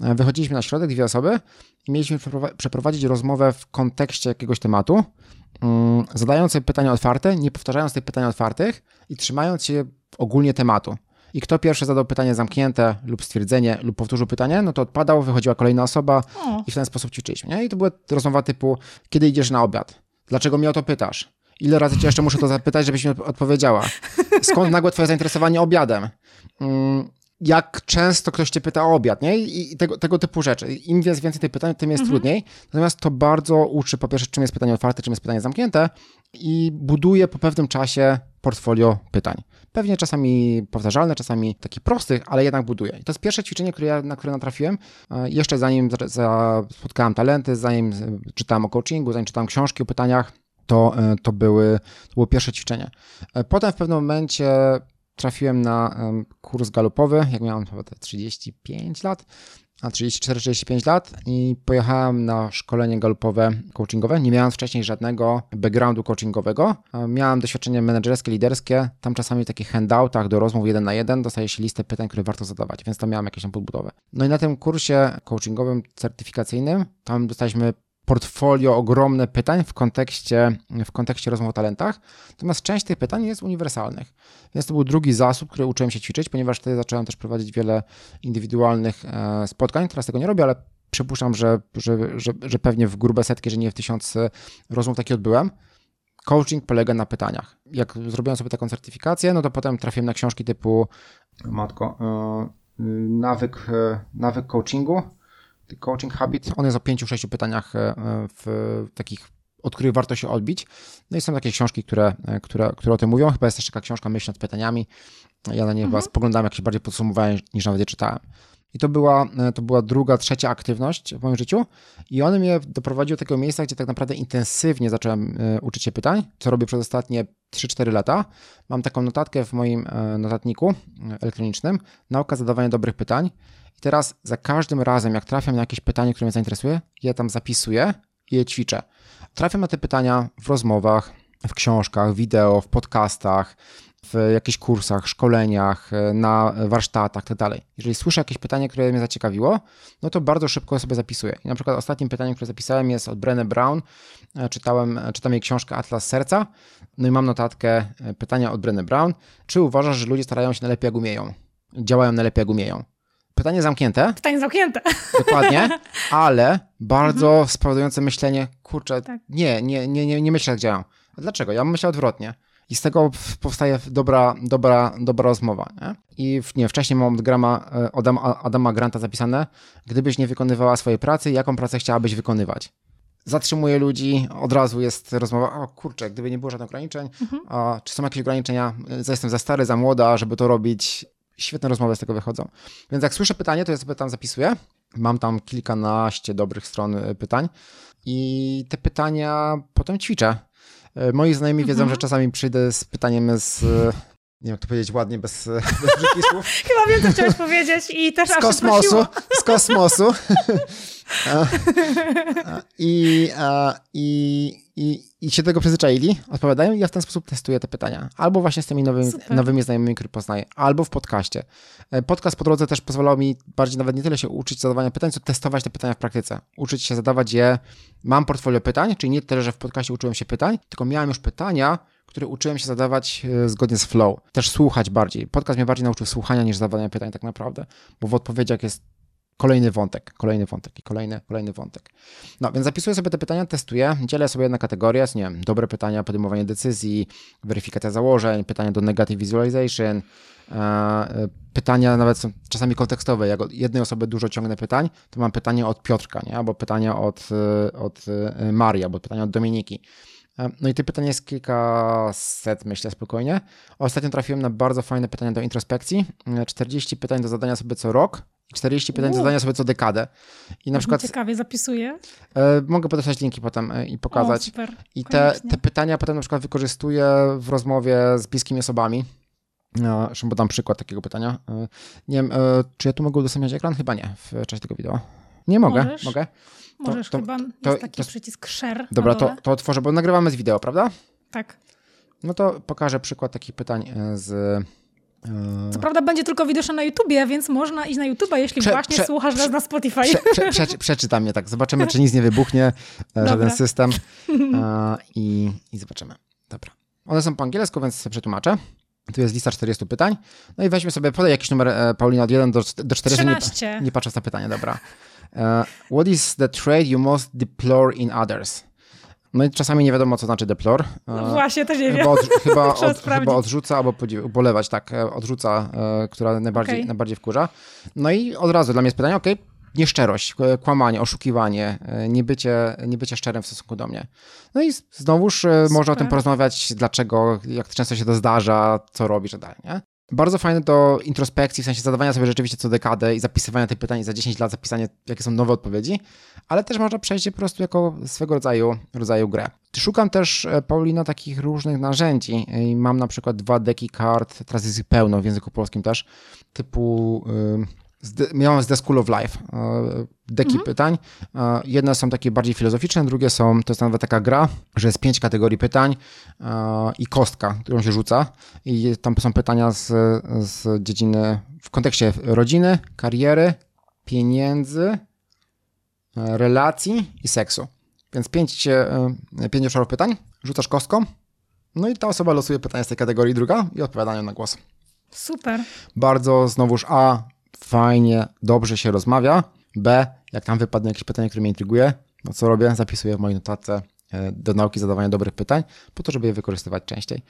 Wychodziliśmy na środek, dwie osoby, i mieliśmy przeprowadzić rozmowę w kontekście jakiegoś tematu. Mm, zadając sobie pytania otwarte, nie powtarzając tych pytań otwartych i trzymając się ogólnie tematu. I kto pierwszy zadał pytanie zamknięte lub stwierdzenie lub powtórzył pytanie, no to odpadał, wychodziła kolejna osoba o. i w ten sposób ćwiczyliśmy. Nie? I to była rozmowa typu, kiedy idziesz na obiad? Dlaczego mnie o to pytasz? Ile razy cię jeszcze muszę to zapytać, żebyś mi odpowiedziała? Skąd nagłe twoje zainteresowanie obiadem? Jak często ktoś cię pyta o obiad, nie? I tego, tego typu rzeczy. Im jest więcej tych pytań, tym jest mhm. trudniej. Natomiast to bardzo uczy po pierwsze, czym jest pytanie otwarte, czym jest pytanie zamknięte i buduje po pewnym czasie portfolio pytań. Pewnie czasami powtarzalne, czasami takich prostych, ale jednak buduje. I to jest pierwsze ćwiczenie, które ja, na które natrafiłem. E, jeszcze zanim za, za spotkałem talenty, zanim czytałem o coachingu, zanim czytałem książki o pytaniach, to, e, to, były, to było pierwsze ćwiczenie. E, potem w pewnym momencie trafiłem na kurs galupowy, jak miałem chyba 35 lat, a 34-35 lat i pojechałem na szkolenie galupowe coachingowe. Nie miałem wcześniej żadnego backgroundu coachingowego. Miałem doświadczenie menedżerskie, liderskie. Tam czasami w takich handoutach do rozmów jeden na jeden dostaje się listę pytań, które warto zadawać, więc tam miałem jakieś tam podbudowę. No i na tym kursie coachingowym, certyfikacyjnym, tam dostaliśmy portfolio ogromne pytań w kontekście, w kontekście rozmów o talentach, natomiast część tych pytań jest uniwersalnych. Więc to był drugi zasób, który uczyłem się ćwiczyć, ponieważ wtedy zacząłem też prowadzić wiele indywidualnych e, spotkań. Teraz tego nie robię, ale przypuszczam, że, że, że, że pewnie w grube setki, że nie w tysiąc rozmów takie odbyłem. Coaching polega na pytaniach. Jak zrobiłem sobie taką certyfikację, no to potem trafiłem na książki typu matko, yy, nawyk, yy, nawyk coachingu, coaching habit, on jest o pięciu, sześciu pytaniach e, w takich od których warto się odbić. No i są takie książki, które, e, które, które o tym mówią. Chyba jest też taka książka Myśl nad pytaniami. Ja na nie mhm. chyba spoglądam jakieś bardziej podsumowanie niż nawet je czytałem. I to była, e, to była druga, trzecia aktywność w moim życiu i one mnie doprowadziły do takiego miejsca, gdzie tak naprawdę intensywnie zacząłem uczyć się pytań, co robię przez ostatnie 3-4 lata. Mam taką notatkę w moim notatniku elektronicznym, nauka zadawania dobrych pytań i teraz za każdym razem, jak trafiam na jakieś pytanie, które mnie zainteresuje, ja tam zapisuję i je ćwiczę. Trafiam na te pytania w rozmowach, w książkach, wideo, w podcastach, w jakichś kursach, szkoleniach, na warsztatach itd. Tak Jeżeli słyszę jakieś pytanie, które mnie zaciekawiło, no to bardzo szybko sobie zapisuję. I na przykład ostatnim pytaniem, które zapisałem jest od Brené Brown. Czytałem, czytam jej książkę Atlas Serca. No i mam notatkę pytania od Brené Brown. Czy uważasz, że ludzie starają się najlepiej jak umieją? Działają najlepiej jak umieją? Pytanie zamknięte. Pytanie zamknięte. Dokładnie, ale bardzo mhm. spowodujące myślenie, kurczę, tak. nie, nie, nie, nie, nie myślę jak działam. Dlaczego? Ja myślę odwrotnie. I z tego powstaje dobra, dobra, dobra rozmowa. Nie? I nie, wcześniej mam od, Grama, e, od Adama Granta zapisane, gdybyś nie wykonywała swojej pracy, jaką pracę chciałabyś wykonywać? Zatrzymuje ludzi, od razu jest rozmowa, o kurczę, gdyby nie było żadnych ograniczeń, mhm. a, czy są jakieś ograniczenia, jestem za stary, za młoda, żeby to robić, świetne rozmowy z tego wychodzą. Więc jak słyszę pytanie, to ja sobie tam zapisuję. Mam tam kilkanaście dobrych stron y, pytań i te pytania potem ćwiczę. Y, moi znajomi wiedzą, mhm. że czasami przyjdę z pytaniem z nie wiem jak to powiedzieć ładnie, bez, bez brzydkich słów. Chyba wiem, co chciałeś powiedzieć i też z kosmosu, z kosmosu. I, i, i, I się tego przyzwyczaili, odpowiadają i ja w ten sposób testuję te pytania. Albo właśnie z tymi nowymi, nowymi znajomymi, które poznaję, albo w podcaście. E, podcast po drodze też pozwalał mi bardziej nawet nie tyle się uczyć zadawania pytań, co testować te pytania w praktyce. Uczyć się zadawać je. Mam portfolio pytań, czyli nie tyle, że w podcaście uczyłem się pytań, tylko miałem już pytania, które uczyłem się zadawać e, zgodnie z flow. Też słuchać bardziej. Podcast mnie bardziej nauczył słuchania niż zadawania pytań tak naprawdę, bo w odpowiedziach jest kolejny wątek, kolejny wątek i kolejny, kolejny wątek. No, więc zapisuję sobie te pytania, testuję, dzielę sobie na kategorie, nie wiem, dobre pytania, podejmowanie decyzji, weryfikacja założeń, pytania do negative visualization, e, pytania nawet czasami kontekstowe. Jak od jednej osoby dużo ciągnę pytań, to mam pytanie od Piotrka, nie? albo pytania od, e, od e, Marii, albo pytania od Dominiki. No i tych pytań jest kilkaset, myślę spokojnie. Ostatnio trafiłem na bardzo fajne pytania do introspekcji. 40 pytań do zadania sobie co rok 40 pytań do zadania sobie co dekadę. I na przykład. Ciekawie zapisuję. E, mogę podesłać linki potem e, i pokazać. O, super. I te, te pytania potem na przykład wykorzystuję w rozmowie z bliskimi osobami. No, zresztą podam przykład takiego pytania. E, nie wiem, czy ja tu mogę udostępniać ekran? Chyba nie w czasie tego wideo. Nie mogę, Możesz. mogę. To, Możesz to, chyba, to, jest taki to, przycisk share. Dobra, to, to otworzę, bo nagrywamy z wideo, prawda? Tak. No to pokażę przykład takich pytań z E, Co prawda będzie tylko widoczne na YouTubie, więc można iść na YouTube, jeśli prze, właśnie prze, słuchasz nas na Spotify. Prze, przeczytam je tak. Zobaczymy, czy nic nie wybuchnie, e, żaden system e, i, i zobaczymy. Dobra. One są po angielsku, więc sobie przetłumaczę. Tu jest lista 40 pytań. No i weźmy sobie, podaj jakiś numer, Paulina, od 1 do, do 40. Nie, nie patrzę na pytanie, dobra. Uh, what is the trade you most deplore in others? No i czasami nie wiadomo, co znaczy deplor. No właśnie, też nie wiem. Chyba, od, chyba, od, chyba odrzuca albo ubolewać, tak, e, odrzuca, e, która najbardziej, okay. najbardziej wkurza. No i od razu dla mnie jest pytanie, ok, nieszczerość, kłamanie, oszukiwanie, e, niebycie, niebycie szczerym w stosunku do mnie. No i znowuż Super. można o tym porozmawiać, dlaczego, jak często się to zdarza, co robisz, tak dalej, nie? Bardzo fajne do introspekcji, w sensie zadawania sobie rzeczywiście co dekadę i zapisywania tych pytań za 10 lat, zapisanie, jakie są nowe odpowiedzi, ale też można przejść je po prostu jako swego rodzaju, rodzaju grę. Szukam też, e, Paulina, takich różnych narzędzi. Mam na przykład dwa deki kart, teraz jest ich pełno w języku polskim też, typu... Yy, miałem z The School of Life e, deki mhm. pytań. E, jedne są takie bardziej filozoficzne, drugie są, to jest nawet taka gra, że jest pięć kategorii pytań e, i kostka, którą się rzuca i tam są pytania z, z dziedziny w kontekście rodziny, kariery, pieniędzy, relacji i seksu. Więc pięć, pięć obszarów pytań, rzucasz kostką, no i ta osoba losuje pytanie z tej kategorii druga i odpowiadają na głos. Super. Bardzo znowuż A, fajnie, dobrze się rozmawia. B, jak tam wypadnie jakieś pytanie, które mnie intryguje, no co robię? Zapisuję w mojej notatce e, do nauki zadawania dobrych pytań, po to, żeby je wykorzystywać częściej.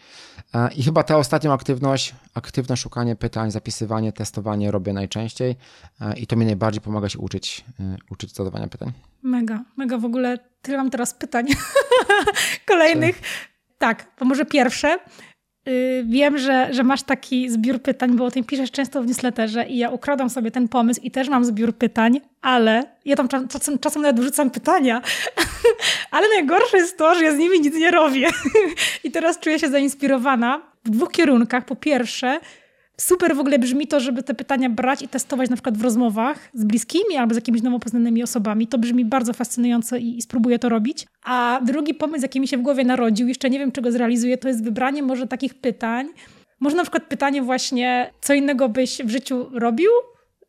E, I chyba tę ostatnią aktywność, aktywne szukanie pytań, zapisywanie, testowanie robię najczęściej e, i to mi najbardziej pomaga się uczyć, uczyć zadawania pytań. Mega, mega w ogóle. Tyle mam teraz pytań kolejnych. Tak, to może pierwsze. Y, wiem, że, że masz taki zbiór pytań, bo o tym piszesz często w newsletterze i ja ukradam sobie ten pomysł i też mam zbiór pytań, ale ja tam czasem, czasem nawet wrzucam pytania, ale najgorsze jest to, że ja z nimi nic nie robię. I teraz czuję się zainspirowana w dwóch kierunkach. Po pierwsze, super w ogóle brzmi to, żeby te pytania brać i testować na przykład w rozmowach z bliskimi albo z jakimiś nowo poznanymi osobami. To brzmi bardzo fascynująco i, i, spróbuję to robić. A drugi pomysł, jaki mi się w głowie narodził, jeszcze nie wiem, czego zrealizuję, to jest wybranie może takich pytań. Może na przykład pytanie właśnie, co innego byś w życiu robił,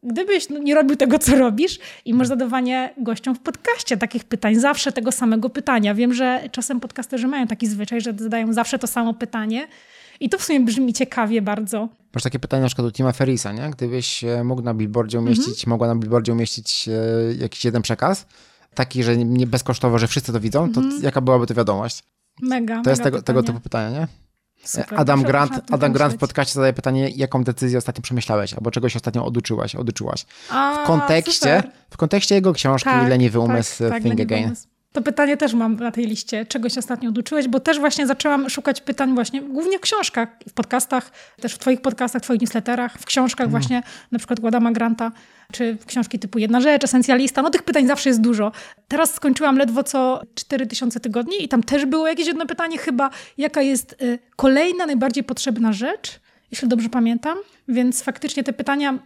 gdybyś no, nie robił tego, co robisz i może zadawanie gościom w podcaście takich pytań, zawsze tego samego pytania. Wiem, że czasem podcasterzy mają taki zwyczaj, że zadają zawsze to samo pytanie, i to w sumie brzmi ciekawie bardzo. Masz takie pytanie na przykład do Tima Ferrisa, nie? Gdybyś e, mógł na billboardzie mhm. umieścić, mogła na billboardzie umieścić e, jakiś jeden przekaz, taki, że nie bezkosztowo, że wszyscy to widzą, to mhm. jaka byłaby to wiadomość? Mega. To mega jest tego, tego typu pytania, nie? Super, Adam, Grant, Adam Grant w podcaście zadaje pytanie, jaką decyzję ostatnio przemyślałeś, albo czegoś ostatnio oduczyłaś, oduczyłaś. A, w kontekście, w kontekście jego książki tak, Leniwy Umysł tak, tak, Think Again. Umysł. To pytanie też mam na tej liście, czegoś ostatnio oduczyłeś, bo też właśnie zaczęłam szukać pytań właśnie głównie w książkach, w podcastach, też w twoich podcastach, twoich newsletterach, w książkach mm. właśnie, na przykład Gładama Granta, czy w książki typu Jedna Rzecz, Esencjalista. No tych pytań zawsze jest dużo. Teraz skończyłam ledwo co 4000 tygodni i tam też było jakieś jedno pytanie chyba, jaka jest y, kolejna najbardziej potrzebna rzecz, jeśli dobrze pamiętam. Więc faktycznie te pytania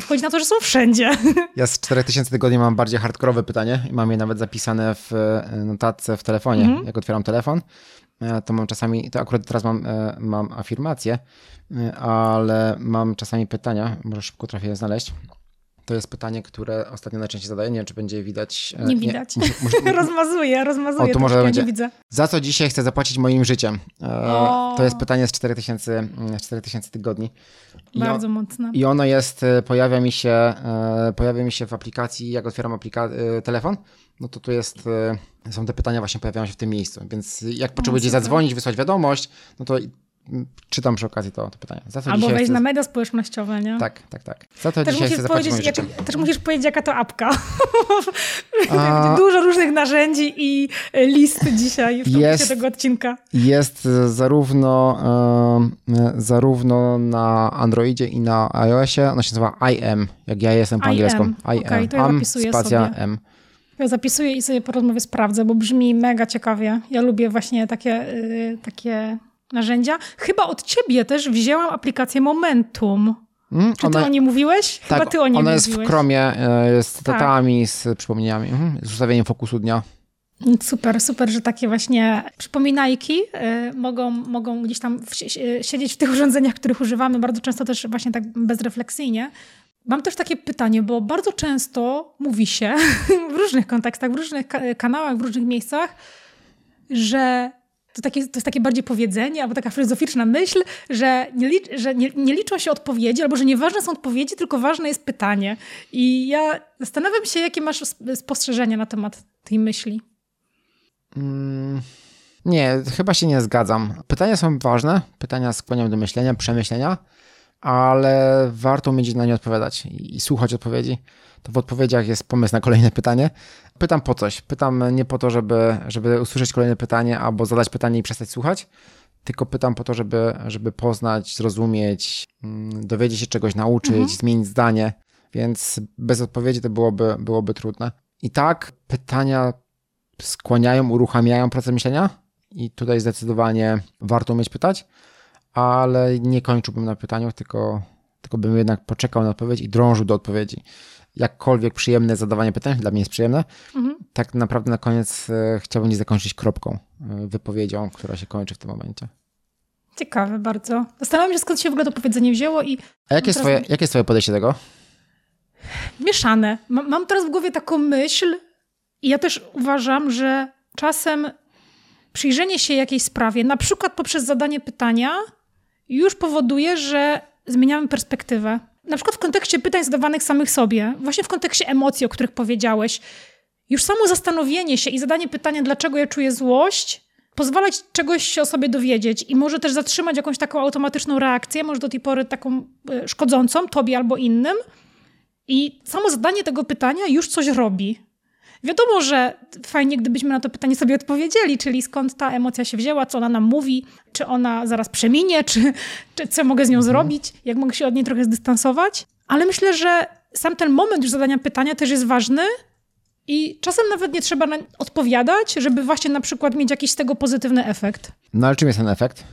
wchodzi na to, że są wszędzie. Ja z 4000 tygodni mam bardziej hardkorowe pytanie i mam je nawet zapisane w e, notatce w telefonie. Mhm. Jak otwieram telefon, e, to mam czasami, to akurat teraz mam, e, mam afirmację, ale mam czasami pytania, może szybko trafię je znaleźć. To jest pytanie, które ostatnio najczęściej zadaję. Nie wiem, czy będzie widać. Nie widać. Nie, może, rozmazuję, rozmazuję. O, tu może będzie. widzę. Za co dzisiaj chcę zapłacić moim życiem? O. To jest pytanie z 4000, 4000 tygodni. Bardzo o, mocne. I ono jest, e, pojawia mi się, e, pojawia mi się w aplikacji, jak otwieram aplika- e, telefon, no to tu jest, są te pytania właśnie pojawiają się w tym miejscu. Więc jak potrzebujecie zadzwonić, wysłać wiadomość, no to czytam przy okazji to, to pytanie. Albo wejść chcę... na media społecznościowe, nie? Tak, tak, tak. Za to też dzisiaj chcę zapłacić jak, Też musisz powiedzieć, jaka to apka. A... Dużo różnych narzędzi i e, list dzisiaj w jest, tego odcinka. Jest zarówno, e, zarówno na Androidzie i na iOSie. Ona się nazywa IM, jak ja jestem po angielsku. IM. Okay, to ja Am, spacja sobie. M. Ja zapisuję i sobie po rozmowie sprawdzę, bo brzmi mega ciekawie. Ja lubię właśnie takie, takie narzędzia. Chyba od ciebie też wzięłam aplikację Momentum. Hmm, Czy ty o niej mówiłeś? Chyba tak, ty o niej ona jest w Chromie, e, z cytatami, tak. z przypomnieniami, mhm, z ustawieniem fokusu dnia. Super, super, że takie właśnie przypominajki y, mogą, mogą gdzieś tam w, siedzieć w tych urządzeniach, których używamy, bardzo często też właśnie tak bezrefleksyjnie. Mam też takie pytanie, bo bardzo często mówi się w różnych kontekstach, w różnych kanałach, w różnych miejscach, że to, takie, to jest takie bardziej powiedzenie albo taka filozoficzna myśl, że, nie, licz, że nie, nie, liczą się odpowiedzi, albo że nieważne są odpowiedzi, tylko ważne jest pytanie. I ja zastanawiam się, jakie masz spostrzeżenia na temat tej myśli. Mm, nie, chyba się nie zgadzam. Pytania są ważne, pytania skłaniają do myślenia, przemyślenia, ale warto umieć na nie odpowiadać i, słuchać odpowiedzi. To w odpowiedziach jest pomysł na kolejne pytanie. Pytam po coś. Pytam nie po to, żeby, żeby usłyszeć kolejne pytanie albo zadać pytanie i przestać słuchać, tylko pytam po to, żeby, żeby poznać, zrozumieć, mm, dowiedzieć się czegoś, nauczyć, mhm. zmienić zdanie, więc bez odpowiedzi to byłoby, byłoby trudne. I tak pytania skłaniają, uruchamiają proces myślenia i tutaj zdecydowanie warto umieć pytać, ale nie kończyłbym na pytaniu, tylko, tylko bym jednak poczekał na odpowiedź i drążył do odpowiedzi. Jakkolwiek przyjemne zadawanie pytań, dla mnie jest przyjemne, mhm. tak naprawdę na koniec e, chciałbym nie zakończyć kropką, e, wypowiedzią, która się kończy w tym momencie. Ciekawe bardzo. Zastanawiam się, skąd się w ogóle to powiedzenie wzięło i... A jakie, jest twoje, jakie jest twoje podejście do tego? Mieszane. Mam teraz w głowie taką myśl i ja też uważam, że czasem przyjrzenie się jakiejś sprawie, na przykład poprzez zadanie pytania, już powoduje, że zmieniamy perspektywę. Na przykład w kontekście pytań zadawanych samych sobie, właśnie w kontekście emocji, o których powiedziałeś. Już samo zastanowienie się i zadanie pytania, dlaczego ja czuję złość, pozwalać czegoś się o sobie dowiedzieć i może też zatrzymać jakąś taką automatyczną reakcję, może do tej pory taką e, szkodzącą tobie albo innym. I samo zadanie tego pytania już coś robi. Wiadomo, że fajnie, gdybyśmy na to pytanie sobie odpowiedzieli, czyli skąd ta emocja się wzięła, co ona nam mówi, czy ona zaraz przeminie, czy, czy co mogę z nią mhm. zrobić, jak mogę się od niej trochę zdystansować. Ale myślę, że sam ten moment już zadania pytania też jest ważny i czasem nawet nie trzeba odpowiadać, żeby właśnie na przykład mieć jakiś z tego pozytywny efekt. No ale czym jest ten efekt?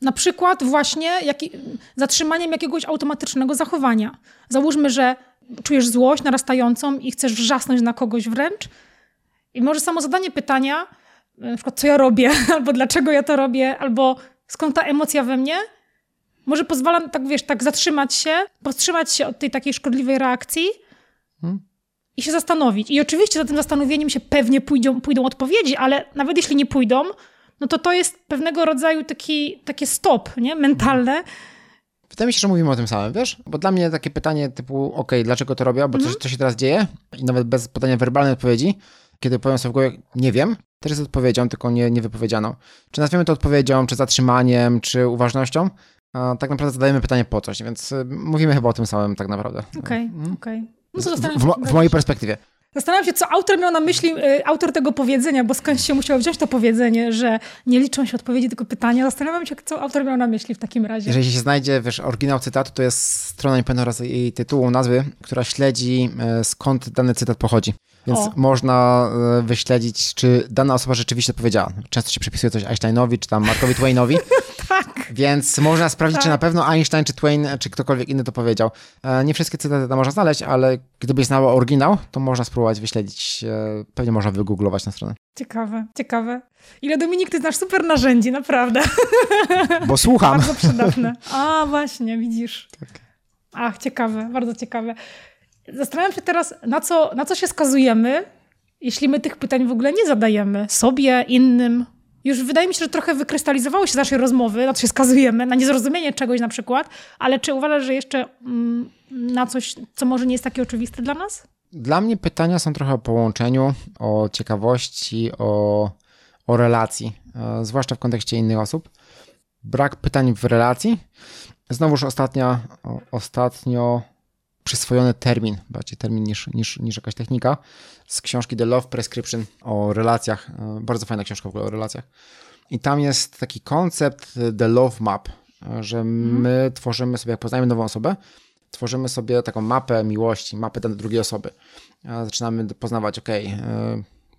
Na przykład właśnie jaki, zatrzymaniem jakiegoś automatycznego zachowania. Załóżmy, że czujesz złość narastającą i chcesz wrzasnąć na kogoś wręcz. I może samo zadanie pytania, na przykład co ja robię, albo dlaczego ja to robię, albo skąd ta emocja we mnie, może pozwala, tak wiesz, tak zatrzymać się, powstrzymać się od tej takiej szkodliwej reakcji hmm. i się zastanowić. I oczywiście za tym zastanowieniem się pewnie pójdą, pójdą odpowiedzi, ale nawet jeśli nie pójdą, no to to jest pewnego rodzaju taki, takie stop nie? mentalne, Wydaje mi się, że mówimy o tym samym, wiesz? Bo dla mnie takie pytanie typu, ok, dlaczego to robię, bo mhm. coś, co się teraz dzieje i nawet bez podania werbalnej odpowiedzi, kiedy powiem sobie w głowie, nie wiem, też jest odpowiedzią, tylko nie, nie wypowiedzianą. Czy nazwiemy to odpowiedzią, czy zatrzymaniem, czy uważnością, a tak naprawdę zadajemy pytanie po coś, więc y, mówimy chyba o tym samym tak naprawdę. Okej, okay, mhm. okej. Okay. No w, w, w mojej perspektywie. Zastanawiam się, co autor miał na myśli, y, autor tego powiedzenia, bo skąd się musiał wziąć to powiedzenie, że nie liczą się odpowiedzi, tylko pytania. Zastanawiam się, co autor miał na myśli w takim razie. Jeżeli się znajdzie, wiesz, oryginał cytatu, to jest strona, nie pamiętam raz jej tytułu, nazwy, która śledzi e, skąd dany cytat pochodzi. Więc o. można e, wyśledzić, czy dana osoba rzeczywiście powiedziała. Często się przypisuje coś Einsteinowi, czy tam Markowi Twainowi. tak. Więc można sprawdzić, tak. czy na pewno Einstein, czy Twain, czy ktokolwiek inny to powiedział. E, nie wszystkie cytaty tam można znaleźć, ale gdybyś znała oryginał, to można spróbować wyśledzić. E, pewnie można wygooglować na stronę. Ciekawe, ciekawe. Ile Dominik, ty znasz super narzędzi, naprawdę. Bo słucham. Bardzo przydatne. A, właśnie, widzisz. Tak. Ach, ciekawe, bardzo ciekawe. Zastanawiam się teraz, na co, na co się skazujemy, jeśli my tych pytań w ogóle nie zadajemy sobie, innym. Już wydaje mi się, że trochę wykrystalizowało się z naszej rozmowy, na co się skazujemy, na niezrozumienie czegoś na przykład, ale czy uważasz, że jeszcze mm, na coś, co może nie jest takie oczywiste dla nas? Dla mnie pytania są trochę o połączeniu, o ciekawości, o, o relacji, e, zwłaszcza w kontekście innych osób. Brak pytań w relacji. Znowuż ostatnia, ostatnio przyswojony termin, bardziej termin niż, niż, niż jakaś technika, z książki The Love Prescription o relacjach. E, bardzo fajna książka w ogóle o relacjach. I tam jest taki koncept The Love Map, że mhm. my tworzymy sobie, jak poznajemy nową osobę, tworzymy sobie taką mapę miłości, mapę do drugiej osoby. Zaczynamy poznawać, ok,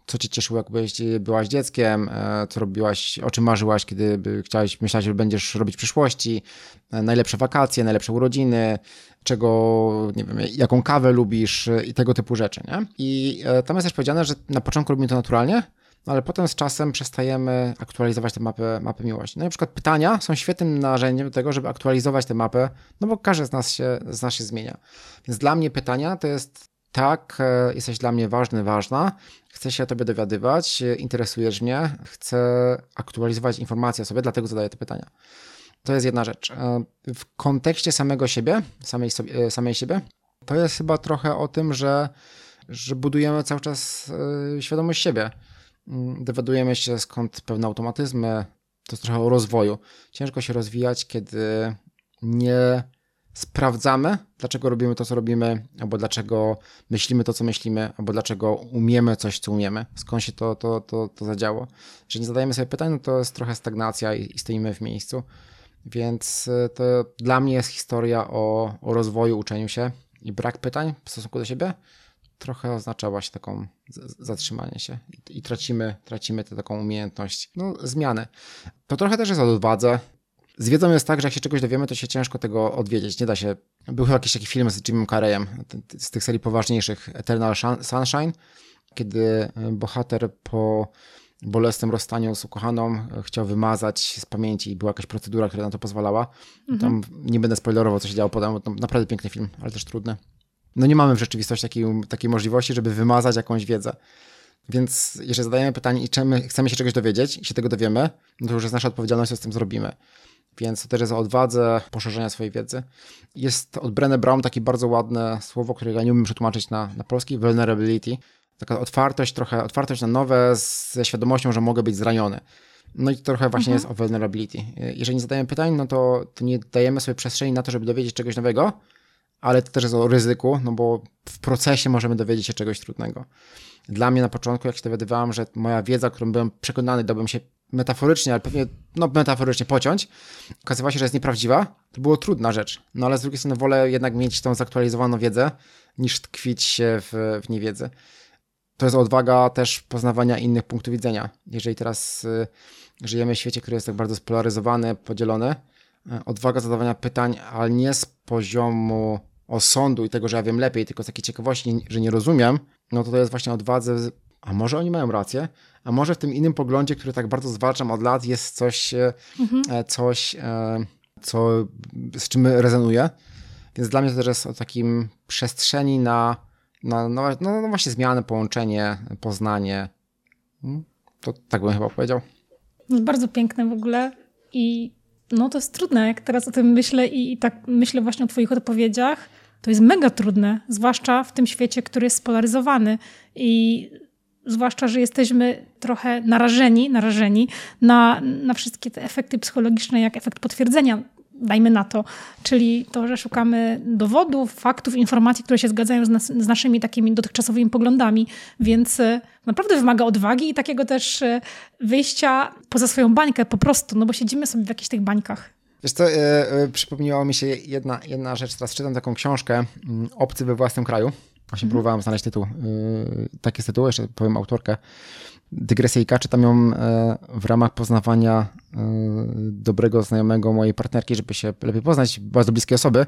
co cię cieszyło, jak byłaś dzieckiem, e, co robiłaś, o czym marzyłaś, kiedy chciałaś, myślałaś, że będziesz robić w przyszłości, e, najlepsze wakacje, najlepsze urodziny, czego, nie wiem, jaką kawę lubisz i tego typu rzeczy, nie? I e, tam jest też powiedziane, że na początku robimy to naturalnie, no ale potem z czasem przestajemy aktualizować tę mapę, mapę miłości. No i na przykład pytania są świetnym narzędziem do tego, żeby aktualizować tę mapę, no bo każdy z nas się, z nas się zmienia. Więc dla mnie pytania to jest tak, e, jesteś dla mnie ważny, ważna, chcę się o tobie dowiadywać, e, interesujesz mnie, chcę aktualizować informacje o sobie, dlatego zadaję te pytania. To jest jedna rzecz. E, w kontekście samego siebie, samej, sobie, samej siebie, to jest chyba trochę o tym, że, że budujemy cały czas świadomość siebie. Mm, dowiadujemy się skąd pewne automatyzmy, to jest trochę o rozwoju. Ciężko się rozwijać, kiedy nie sprawdzamy, dlaczego robimy to, co robimy, albo dlaczego myślimy to, co myślimy, albo dlaczego umiemy coś, co umiemy, skąd się to, to, to, to zadziało. Jeżeli nie zadajemy sobie pytań, no to jest trochę stagnacja i, i stoimy w miejscu. Więc e, to dla mnie jest historia o, o rozwoju, uczeniu się i brak pytań w stosunku do siebie trochę oznacza właśnie taką zatrzymanie się i, i tracimy, tracimy tę taką umiejętność no, zmiany. To trochę też jest o odwadze, z wiedzą jest tak, że jak się czegoś dowiemy, to się ciężko tego odwiedzić. Nie da się. Był chyba jakiś taki film z Jimem Carreyem, z tych serii poważniejszych, Eternal Sunshine, kiedy e, bohater po bolesnym rozstaniu z ukochaną e, chciał wymazać z pamięci i była jakaś procedura, która na to pozwalała. Mhm. Tam nie będę spoilerował, co się działo potem, to naprawdę piękny film, ale też trudny. No nie mamy w rzeczywistości takiej, takiej możliwości, żeby wymazać jakąś wiedzę. Więc jeżeli zadajemy pytanie i czemu chcemy się czegoś dowiedzieć i się tego dowiemy, no to już jest nasza odpowiedzialność, co z tym zrobimy. Więc to też jest o odwadze poszerzenia swojej wiedzy. Jest od Brené Brown takie bardzo ładne słowo, które ja nie umiem przetłumaczyć na, na polski, vulnerability. Taka otwartość, trochę otwartość na nowe ze świadomością, że mogę być zraniony. No i to trochę właśnie mhm. jest o vulnerability. Jeżeli nie zadajemy pytań, no to, to nie dajemy sobie przestrzeni na to, żeby dowiedzieć czegoś nowego, ale to też jest o ryzyku, no bo w procesie możemy dowiedzieć się czegoś trudnego. Dla mnie na początku, jak się dowiadywałem, że moja wiedza, którą byłem przekonany, dałbym się metaforycznie, ale pewnie, no metaforycznie pociąć, okazywała się, że jest nieprawdziwa, to było trudna rzecz. No ale z drugiej strony wolę jednak mieć tą zaktualizowaną wiedzę, niż tkwić się w, w niewiedzy. To jest odwaga też poznawania innych punktów widzenia. Jeżeli teraz y, żyjemy w świecie, który jest tak bardzo spolaryzowany, podzielony, y, odwaga zadawania pytań, ale nie z poziomu osądu i tego, że ja wiem lepiej, tylko z takiej ciekawości, że nie rozumiem, no to to jest właśnie odwadze, a może oni mają rację, a może w tym innym poglądzie, który tak bardzo zwalczam od lat, jest coś, e, mhm. E, coś e, co, z czym rezonuję. Więc dla mnie to też jest o takim przestrzeni na, na no, no, no właśnie zmianę, połączenie, poznanie. Hmm? To tak bym chyba powiedział. Jest bardzo piękne w ogóle i no to jest trudne, jak teraz o tym myślę i, i tak myślę właśnie o twoich odpowiedziach, to jest mega trudne, zwłaszcza w tym świecie, który jest spolaryzowany i zwłaszcza, że jesteśmy trochę narażeni, narażeni na, na wszystkie te efekty psychologiczne, jak efekt potwierdzenia, dajmy na to, czyli to, że szukamy dowodów, faktów, informacji, które się zgadzają z, nas, z naszymi takimi dotychczasowymi poglądami, więc e, naprawdę wymaga odwagi i takiego też e, wyjścia poza swoją bańkę po prostu, no bo siedzimy sobie w jakichś tych bańkach. Wiesz co, e, przypomniała mi się jedna, jedna rzecz, teraz czytam taką książkę mm, Obcy we własnym kraju Właśnie mhm. próbowałem znaleźć tytuł. Yy, taki jest tytuł, jeszcze powiem autorkę. Dygresyjka, czytam ją e, w ramach poznawania e, dobrego znajomego mojej partnerki, żeby się lepiej poznać, bardzo bliskie osoby.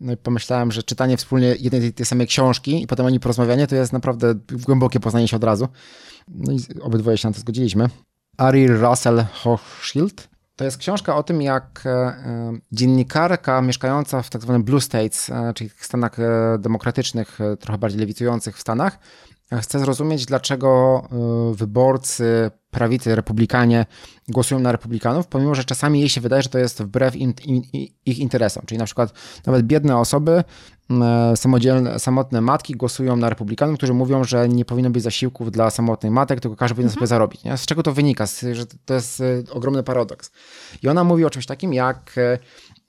No i pomyślałem, że czytanie wspólnie jednej tej samej książki i potem o niej porozmawianie to jest naprawdę głębokie poznanie się od razu. No i obydwoje się na to zgodziliśmy. Ari Russell Hochschild to jest książka o tym, jak e, e, dziennikarka mieszkająca w tak zwanym Blue States, e, czyli Stanach demokratycznych, trochę bardziej lewicujących w Stanach, chce zrozumieć, dlaczego wyborcy prawicy, republikanie głosują na republikanów, pomimo, że czasami jej się wydaje, że to jest wbrew in, in, ich interesom. Czyli na przykład nawet biedne osoby, samodzielne, samotne matki głosują na republikanów, którzy mówią, że nie powinno być zasiłków dla samotnych matek, tylko każdy powinien mhm. sobie zarobić. Nie? Z czego to wynika? Że to jest e, ogromny paradoks. I ona mówi o czymś takim jak e,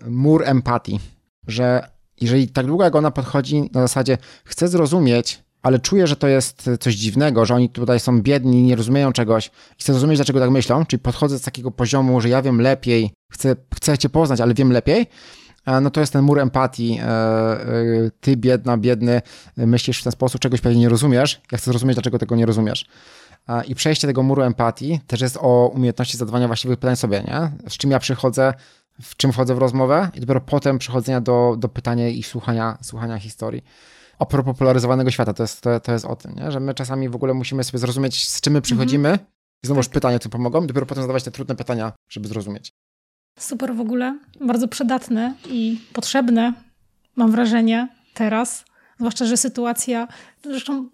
mur empatii, że jeżeli tak długo jak ona podchodzi na zasadzie chce zrozumieć, ale czuję, że to jest coś dziwnego, że oni tutaj są biedni, nie rozumieją czegoś i chcę zrozumieć, dlaczego tak myślą, czyli podchodzę z takiego poziomu, że ja wiem lepiej, chcę, chcę cię poznać, ale wiem lepiej, no to jest ten mur empatii. E, e, ty, biedna, biedny, myślisz w ten sposób, czegoś pewnie nie rozumiesz. Ja chcę zrozumieć, dlaczego tego nie rozumiesz. I przejście tego muru empatii też jest o umiejętności zadawania właściwych pytań sobie, nie? Z czym ja przychodzę, w czym wchodzę w rozmowę i dopiero potem przechodzenia do, do pytania i słuchania, słuchania historii a propos polaryzowanego świata, to jest, to, to jest o tym, nie? że my czasami w ogóle musimy sobie zrozumieć, z czym my przychodzimy mhm. i znowu tak. pytania, co pomogą, dopiero potem zadawać te trudne pytania, żeby zrozumieć. Super w ogóle, bardzo przydatne i potrzebne, mam wrażenie, teraz. Zwłaszcza, że sytuacja, zresztą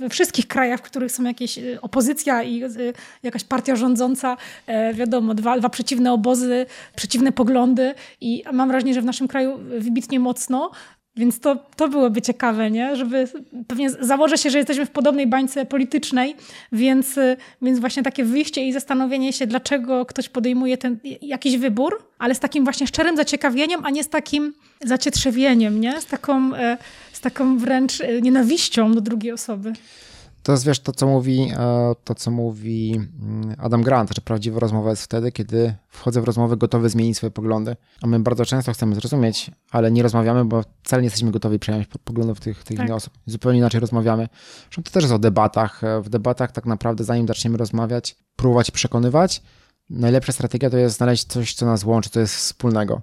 we wszystkich krajach, w których są jakieś y, opozycja i y, jakaś partia rządząca, e, wiadomo, dwa, dwa przeciwne obozy, przeciwne poglądy i mam wrażenie, że w naszym kraju wybitnie mocno, Więc to, to byłoby ciekawe, nie? Żeby pewnie założę się, że jesteśmy w podobnej bańce politycznej, więc, więc właśnie takie wyjście i zastanowienie się, dlaczego ktoś podejmuje ten jakiś wybór, ale z takim właśnie szczerym zaciekawieniem, a nie z takim zacietrzewieniem, nie? Z taką, e, z taką wręcz e, nienawiścią do drugiej osoby. To jest, wiesz, to co mówi, e, to, co mówi mm, Adam Grant, że prawdziwa rozmowa jest wtedy, kiedy wchodzę w rozmowę gotowy zmienić swoje poglądy. A my bardzo często chcemy zrozumieć, ale nie rozmawiamy, bo wcale nie jesteśmy gotowi przyjąć poglądów tych, tych tak. innych osób. Zupełnie inaczej rozmawiamy. Zresztą to też jest o debatach. E, w debatach tak naprawdę, zanim zaczniemy rozmawiać, próbować przekonywać, najlepsza strategia to jest znaleźć coś, co nas łączy, co jest wspólnego.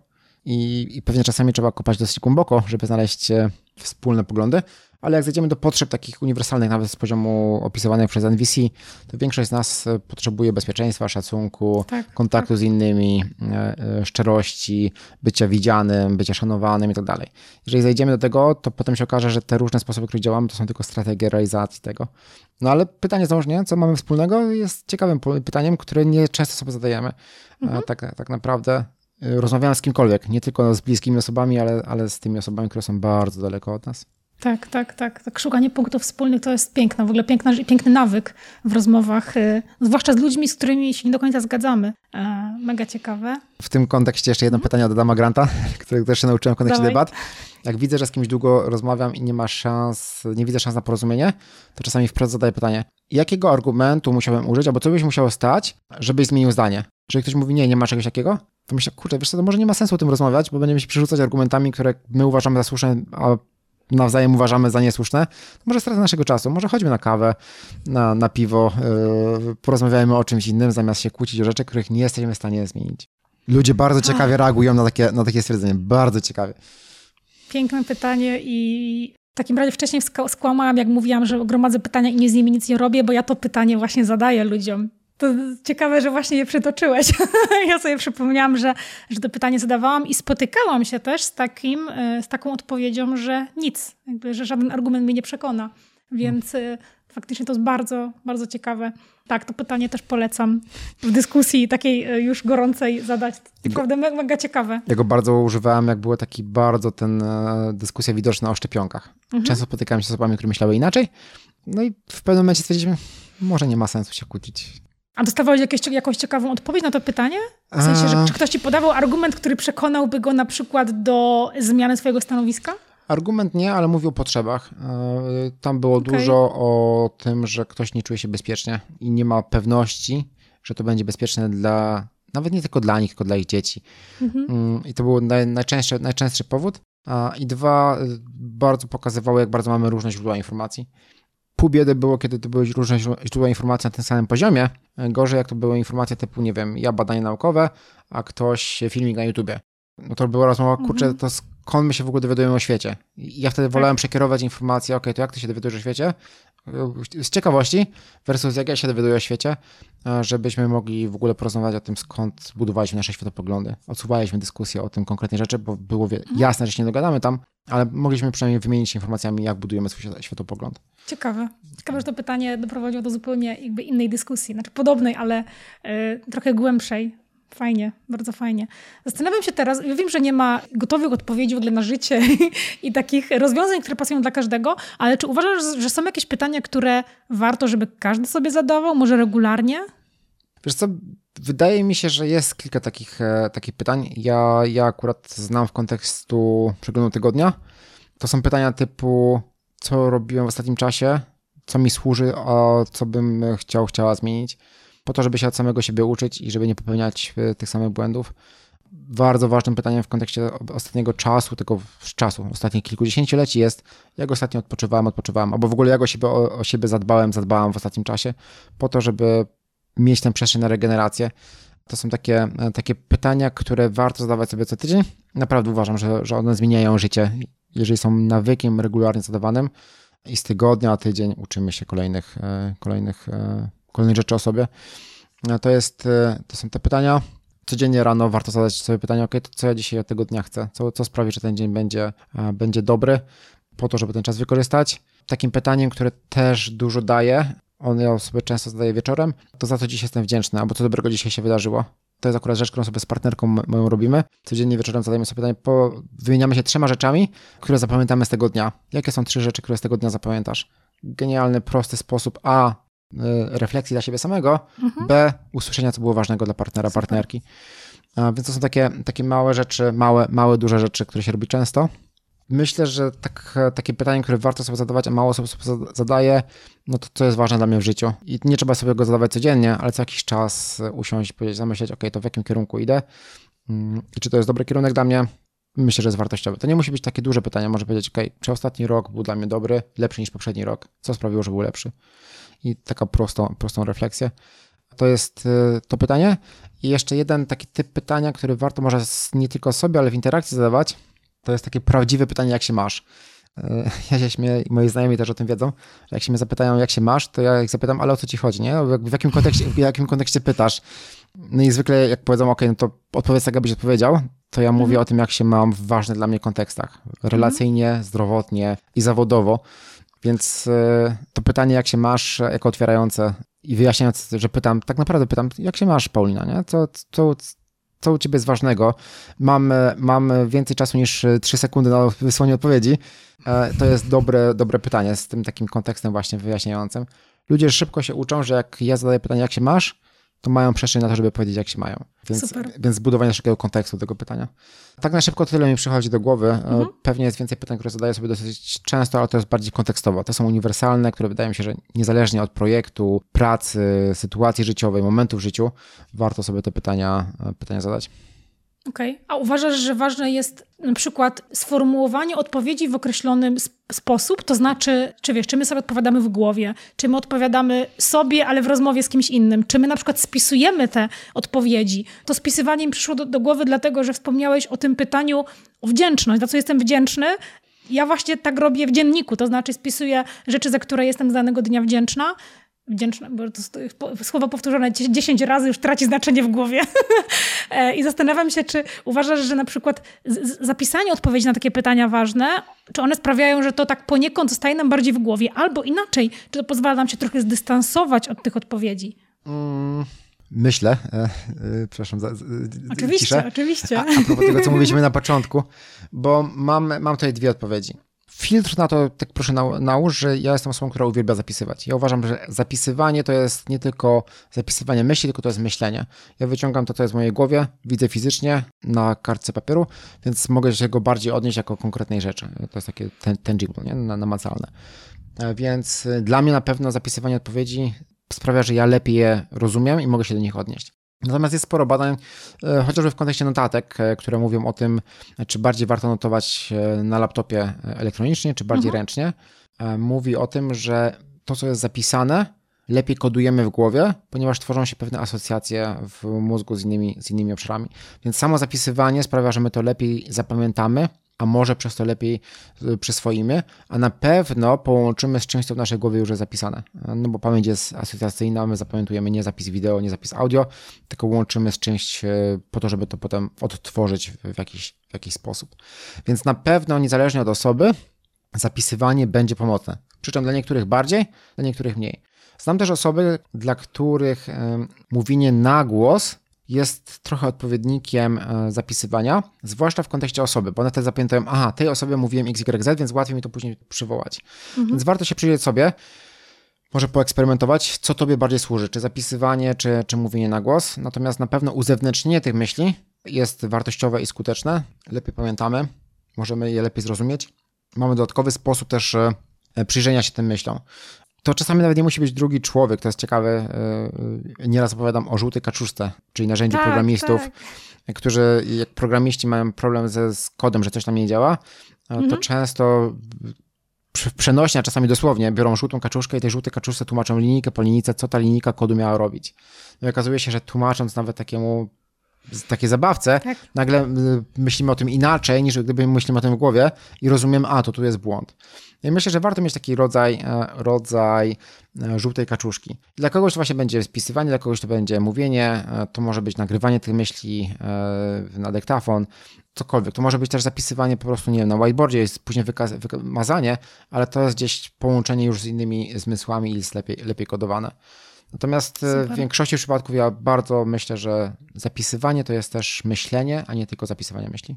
I, I pewnie czasami trzeba kopać dosyć głęboko, żeby znaleźć e, wspólne poglądy, ale jak zejdziemy do potrzeb takich uniwersalnych, nawet z poziomu opisywanych przez NVC, to większość z nas e, potrzebuje bezpieczeństwa, szacunku, tak, kontaktu tak. z innymi, e, szczerości, bycia widzianym, bycia szanowanym i tak dalej. Jeżeli zejdziemy do tego, to potem się okaże, że te różne sposoby, które działamy, to są tylko strategie realizacji tego. No ale pytanie znowu, nie, co mamy wspólnego, jest ciekawym pytaniem, które nie często sobie zadajemy. Mhm. Tak, tak naprawdę rozmawiamy z kimkolwiek, nie tylko z bliskimi osobami, ale, ale z tymi osobami, które są bardzo daleko od nas. Tak, tak, tak. tak. Szukanie punktów wspólnych to jest piękne, w ogóle piękna, piękny nawyk w rozmowach, y, zwłaszcza z ludźmi, z którymi się nie do końca zgadzamy. E, mega ciekawe. W tym kontekście jeszcze jedno mhm. pytanie od Adama Granta, którego też się nauczyłem w kontekście Dawaj. debat. Jak widzę, że z kimś długo rozmawiam i nie ma szans, nie widzę szans na porozumienie, to czasami wprost zadaję pytanie, jakiego argumentu musiałem użyć, albo co byś musiało stać, żebyś zmienił zdanie? Jeżeli ktoś mówi, nie, nie ma czegoś takiego, to myślę, kurczę, wiesz co, to może nie ma sensu o tym rozmawiać, bo będziemy się przerzucać argumentami, które my uważamy za słuszne, a nawzajem uważamy za niesłuszne, to może strata naszego czasu, może chodźmy na kawę, na, na piwo, yy, porozmawiajmy o czymś innym, zamiast się kłócić o rzeczy, których nie jesteśmy w stanie zmienić. Ludzie bardzo ciekawie reagują na takie, na takie stwierdzenie, bardzo ciekawie. Piękne pytanie i w takim razie wcześniej skłamałam, jak mówiłam, że gromadzę pytania i nie z nimi nic nie robię, bo ja to pytanie właśnie zadaję ludziom. To ciekawe, że właśnie je przytoczyłeś. ja sobie przypomniałam, że, że to pytanie zadawałam i spotykałam się też z, takim, e, z taką odpowiedzią, że nic, jakby, że żaden argument mnie nie przekona. Więc hmm. faktycznie to jest bardzo, bardzo ciekawe. Tak, to pytanie też polecam w dyskusji takiej e, już gorącej zadać. Naprawdę mega ciekawe. Ja go bardzo używałem, jak było taki bardzo ten dyskusja widoczna o szczepionkach. Mhm. Często spotykałem się z osobami, które myślały inaczej. No i w pewnym momencie stwierdziliśmy, może nie ma sensu się kłócić. A dostawałeś jakieś, jakąś ciekawą odpowiedź na to pytanie? W sensie, że czy ktoś ci podawał argument, który przekonałby go na przykład do zmiany swojego stanowiska? Argument nie, ale mówił o potrzebach. E, tam było okay. dużo o tym, że ktoś nie czuje się bezpiecznie i nie ma pewności, że to będzie bezpieczne dla, nawet nie tylko dla nich, tylko dla ich dzieci. Mhm. Mm, I to był naj, najczęstszy, najczęstszy powód. I dwa, bardzo pokazywało, jak bardzo mamy różne źródła informacji. Pół biedy było, kiedy to były różne źródła informacji na tym samym poziomie. Gorzej, jak to były informacje typu, nie wiem, ja badanie naukowe, a ktoś filmik na YouTubie. No to była rozmowa, kurczę, mhm. to skąd my się w ogóle dowiadujemy o świecie? I ja wtedy tak. wolałem przekierować informacje, ok, to jak ty się dowiadujesz o świecie? Z ciekawości versus jak ja się dowiaduję o świecie, żebyśmy mogli w ogóle porozmawiać o tym, skąd budowaliśmy nasze światopoglądy. Odsuwaliśmy dyskusję o tym konkretnie rzeczy, bo było mhm. jasne, że się nie dogadamy tam, ale mogliśmy przynajmniej wymienić się informacjami, jak budujemy swój światopogląd. Ciekawe. Ciekawe, że to pytanie doprowadziło do zupełnie jakby innej dyskusji, znaczy podobnej, ale y, trochę głębszej. Fajnie, bardzo fajnie. Zastanawiam się teraz, ja wiem, że nie ma gotowych odpowiedzi w ogóle na życie i takich rozwiązań, które pasują dla każdego, ale czy uważasz, że są jakieś pytania, które warto, żeby każdy sobie zadawał, może regularnie? Wiesz co, wydaje mi się, że jest kilka takich, e, takich pytań. Ja, ja akurat znam w kontekstu przeglądu tygodnia. To są pytania typu, co robiłem w ostatnim czasie, co mi służy, a co bym chciał, chciała zmienić, po to, żeby się od samego siebie uczyć i żeby nie popełniać e, tych samych błędów. Bardzo ważnym pytaniem w kontekście ostatniego czasu, tego czasu, ostatnich kilkudziesięcioleci jest, jak ostatnio odpoczywałem, odpoczywałem, albo w ogóle jak o siebie, o, o siebie zadbałem, zadbałam w ostatnim czasie, po to, żeby mieć tę przestrzeń na regenerację. To są takie, e, takie pytania, które warto zadawać sobie co tydzień. Naprawdę uważam, że, że one zmieniają życie jeżeli są nawykiem regularnie zadawanym i z tygodnia na tydzień uczymy się kolejnych, e, kolejnych, e, kolejnych rzeczy o sobie, e, to, jest, to są te pytania. Codziennie rano warto zadać sobie pytanie, ok, to co ja dzisiaj tego dnia chcę, co, co sprawi, że ten dzień będzie, będzie dobry, po to, żeby ten czas wykorzystać. Takim pytaniem, które też dużo daje, on ja sobie często zadaję wieczorem, to za co dziś jestem wdzięczny, albo co dobrego dzisiaj się wydarzyło. To jest akurat rzecz, którą sobie z partnerką moją robimy. Codziennie wieczorem zadajemy sobie pytanie, po, wymieniamy się trzema rzeczami, które zapamiętamy z tego dnia. Jakie są trzy rzeczy, które z tego dnia zapamiętasz? Genialny, prosty sposób. A. Y, refleksji dla siebie samego. Mhm. B. Usłyszenia, co było ważnego dla partnera, Super. partnerki. A, więc to są takie, takie małe rzeczy, małe, małe, duże rzeczy, które się robi często. Myślę, że tak, takie pytanie, które warto sobie zadawać, a mało osób sobie zadaje, no to co jest ważne dla mnie w życiu. I nie trzeba sobie go zadawać codziennie, ale co jakiś czas usiąść, powiedzieć, zamyśleć, ok, to w jakim kierunku idę mm, i czy to jest dobry kierunek dla mnie. Myślę, że jest wartościowe. To nie musi być takie duże pytanie. Może powiedzieć, ok, czy ostatni rok był dla mnie dobry, lepszy niż poprzedni rok? Co sprawiło, że był lepszy? I taka prostą, prostą refleksję. To jest y, to pytanie. I jeszcze jeden taki typ pytania, który warto może nie tylko sobie, ale w interakcji zadawać to jest takie prawdziwe pytanie, jak się masz. E, ja się śmieję i moi znajomi też o tym wiedzą, że jak się mnie zapytają, jak się masz, to ja ich zapytam, ale o co ci chodzi, nie? W jakim kontekście, w jakim kontekście pytasz? No i zwykle jak powiedzą, ok, no to odpowiedz tak, abyś odpowiedział, to ja mówię mhm. o tym, jak się mam w ważnych dla mnie kontekstach. Relacyjnie, mhm. zdrowotnie i zawodowo. Więc e, to pytanie, jak się masz, jako otwierające i wyjaśniające, że pytam, tak naprawdę pytam, jak się masz, Paulina, nie? Co, co, co u ciebie jest ważnego? Mam, mam więcej czasu niż 3 sekundy na wysłanie odpowiedzi. E, to jest dobre, dobre pytanie z tym takim kontekstem właśnie wyjaśniającym. Ludzie szybko się uczą, że jak ja zadaję pytanie, jak się masz, to mają przestrzeń na to, żeby powiedzieć, jak się mają. Więc, Super. więc zbudowanie takiego kontekstu tego pytania. Tak na szybko tyle mi przychodzi do głowy. E, mhm. Pewnie jest więcej pytań, które zadaję sobie dosyć często, ale to jest bardziej kontekstowo. Te są uniwersalne, które wydaje mi się, że niezależnie od projektu, pracy, sytuacji życiowej, momentu w życiu, warto sobie te pytania, e, pytania zadać. Okej. Okay. A uważasz, że ważne jest na przykład sformułowanie odpowiedzi w określonym sposób? To znaczy, czy wiesz, czy my sobie odpowiadamy w głowie, czy my odpowiadamy sobie, ale w rozmowie z kimś innym, czy my na przykład spisujemy te odpowiedzi? To spisywanie mi przyszło do, do głowy dlatego, że wspomniałeś o tym pytaniu o wdzięczność, za co jestem wdzięczny, ja właśnie tak robię w dzienniku, to znaczy spisuję rzeczy, za które jestem z danego dnia wdzięczna wdzięczna, bo to słowo powtórzone 10 razy już traci znaczenie w głowie. E, I zastanawiam się, czy uważasz, że na przykład zapisanie odpowiedzi na takie pytania ważne, czy one sprawiają, że to tak poniekąd zostaje nam bardziej w głowie, albo inaczej, czy to pozwala nam się trochę zdystansować od tych odpowiedzi? Mm. Myślę, e, e, przepraszam, za, oczywiście, ciszę. oczywiście. A, a propos tego, co mówiliśmy na początku, bo mam, mam tutaj dwie odpowiedzi filtr na to, tak proszę nałóż, że ja jestem osobą, która uwielbia zapisywać. Ja uważam, że zapisywanie to jest nie tylko zapisywanie myśli, tylko to jest myślenie. Ja wyciągam to, co jest w mojej głowie, widzę fizycznie na kartce papieru, więc mogę się go bardziej odnieść jako konkretnej rzeczy. To jest takie tangible, nie? namacalne. E, więc dla mnie na pewno zapisywanie odpowiedzi sprawia, że ja lepiej je rozumiem i mogę się do nich odnieść. Natomiast jest sporo badań, e, chociażby w kontekście notatek, e, które mówią o tym, czy bardziej warto notować e, na laptopie elektronicznie, czy bardziej mhm. ręcznie. Mówi o tym, że to, co jest zapisane, lepiej kodujemy w głowie, ponieważ tworzą się pewne asocjacje w mózgu z innymi, z innymi obszarami. Więc samo zapisywanie sprawia, że my to lepiej zapamiętamy a może przez to lepiej y, przyswoimy, a na pewno połączymy z czymś, co w naszej głowie już jest zapisane. No bo pamięć jest asocjacyjna, my zapamiętujemy nie zapis wideo, nie zapis audio, tylko łączymy z czymś po to, żeby to potem odtworzyć w jakiś, w jakiś sposób. Więc na pewno, niezależnie od osoby, zapisywanie będzie pomocne. Przy czym dla niektórych bardziej, dla niektórych mniej. Znam też osoby, dla których mówienie na głos jest trochę odpowiednikiem e, zapisywania, zwłaszcza w kontekście osoby, bo one wtedy zapamiętają, aha, tej osobie mówiłem XYZ, więc łatwiej mi to później przywołać. Mhm. Więc warto się przyjrzeć sobie, może poeksperymentować, co tobie bardziej służy, czy zapisywanie, czy, czy mówienie na głos. Natomiast na pewno uzewnętrznienie tych myśli jest wartościowe i skuteczne. Lepiej pamiętamy, możemy je lepiej zrozumieć. Mamy dodatkowy sposób też e, przyjrzenia się tym myślom to czasami nawet nie musi być drugi człowiek. To jest ciekawe. E, e, nieraz opowiadam o żółtej kaczuszce, czyli narzędziu tak, programistów, tak. którzy, jak programiści mają problem ze z kodem, że coś tam nie działa, to mhm. często przenośnia, czasami dosłownie, biorą żółtą kaczuszkę i tej żółtej kaczuszce tłumaczą linijkę po linijce, co ta linijka kodu miała robić. No i okazuje się, że tłumacząc nawet takiemu takie zabawce, tak. nagle y, myślimy o tym inaczej, niż gdyby myślimy o tym w głowie i rozumiemy, a to tu jest błąd. I myślę, że warto mieć taki rodzaj, e, rodzaj e, żółtej kaczuszki. Dla kogoś to właśnie będzie spisywanie, dla kogoś to będzie mówienie, e, to może być nagrywanie tych myśli na dyktafon, cokolwiek. To może być też zapisywanie po prostu, nie wiem, na whiteboardzie, jest później wymazanie, ale to jest gdzieś połączenie już z innymi zmysłami i jest lepiej, lepiej kodowane. Natomiast e, Super. w większości przypadków ja bardzo myślę, że zapisywanie to jest też myślenie, a nie tylko zapisywanie myśli.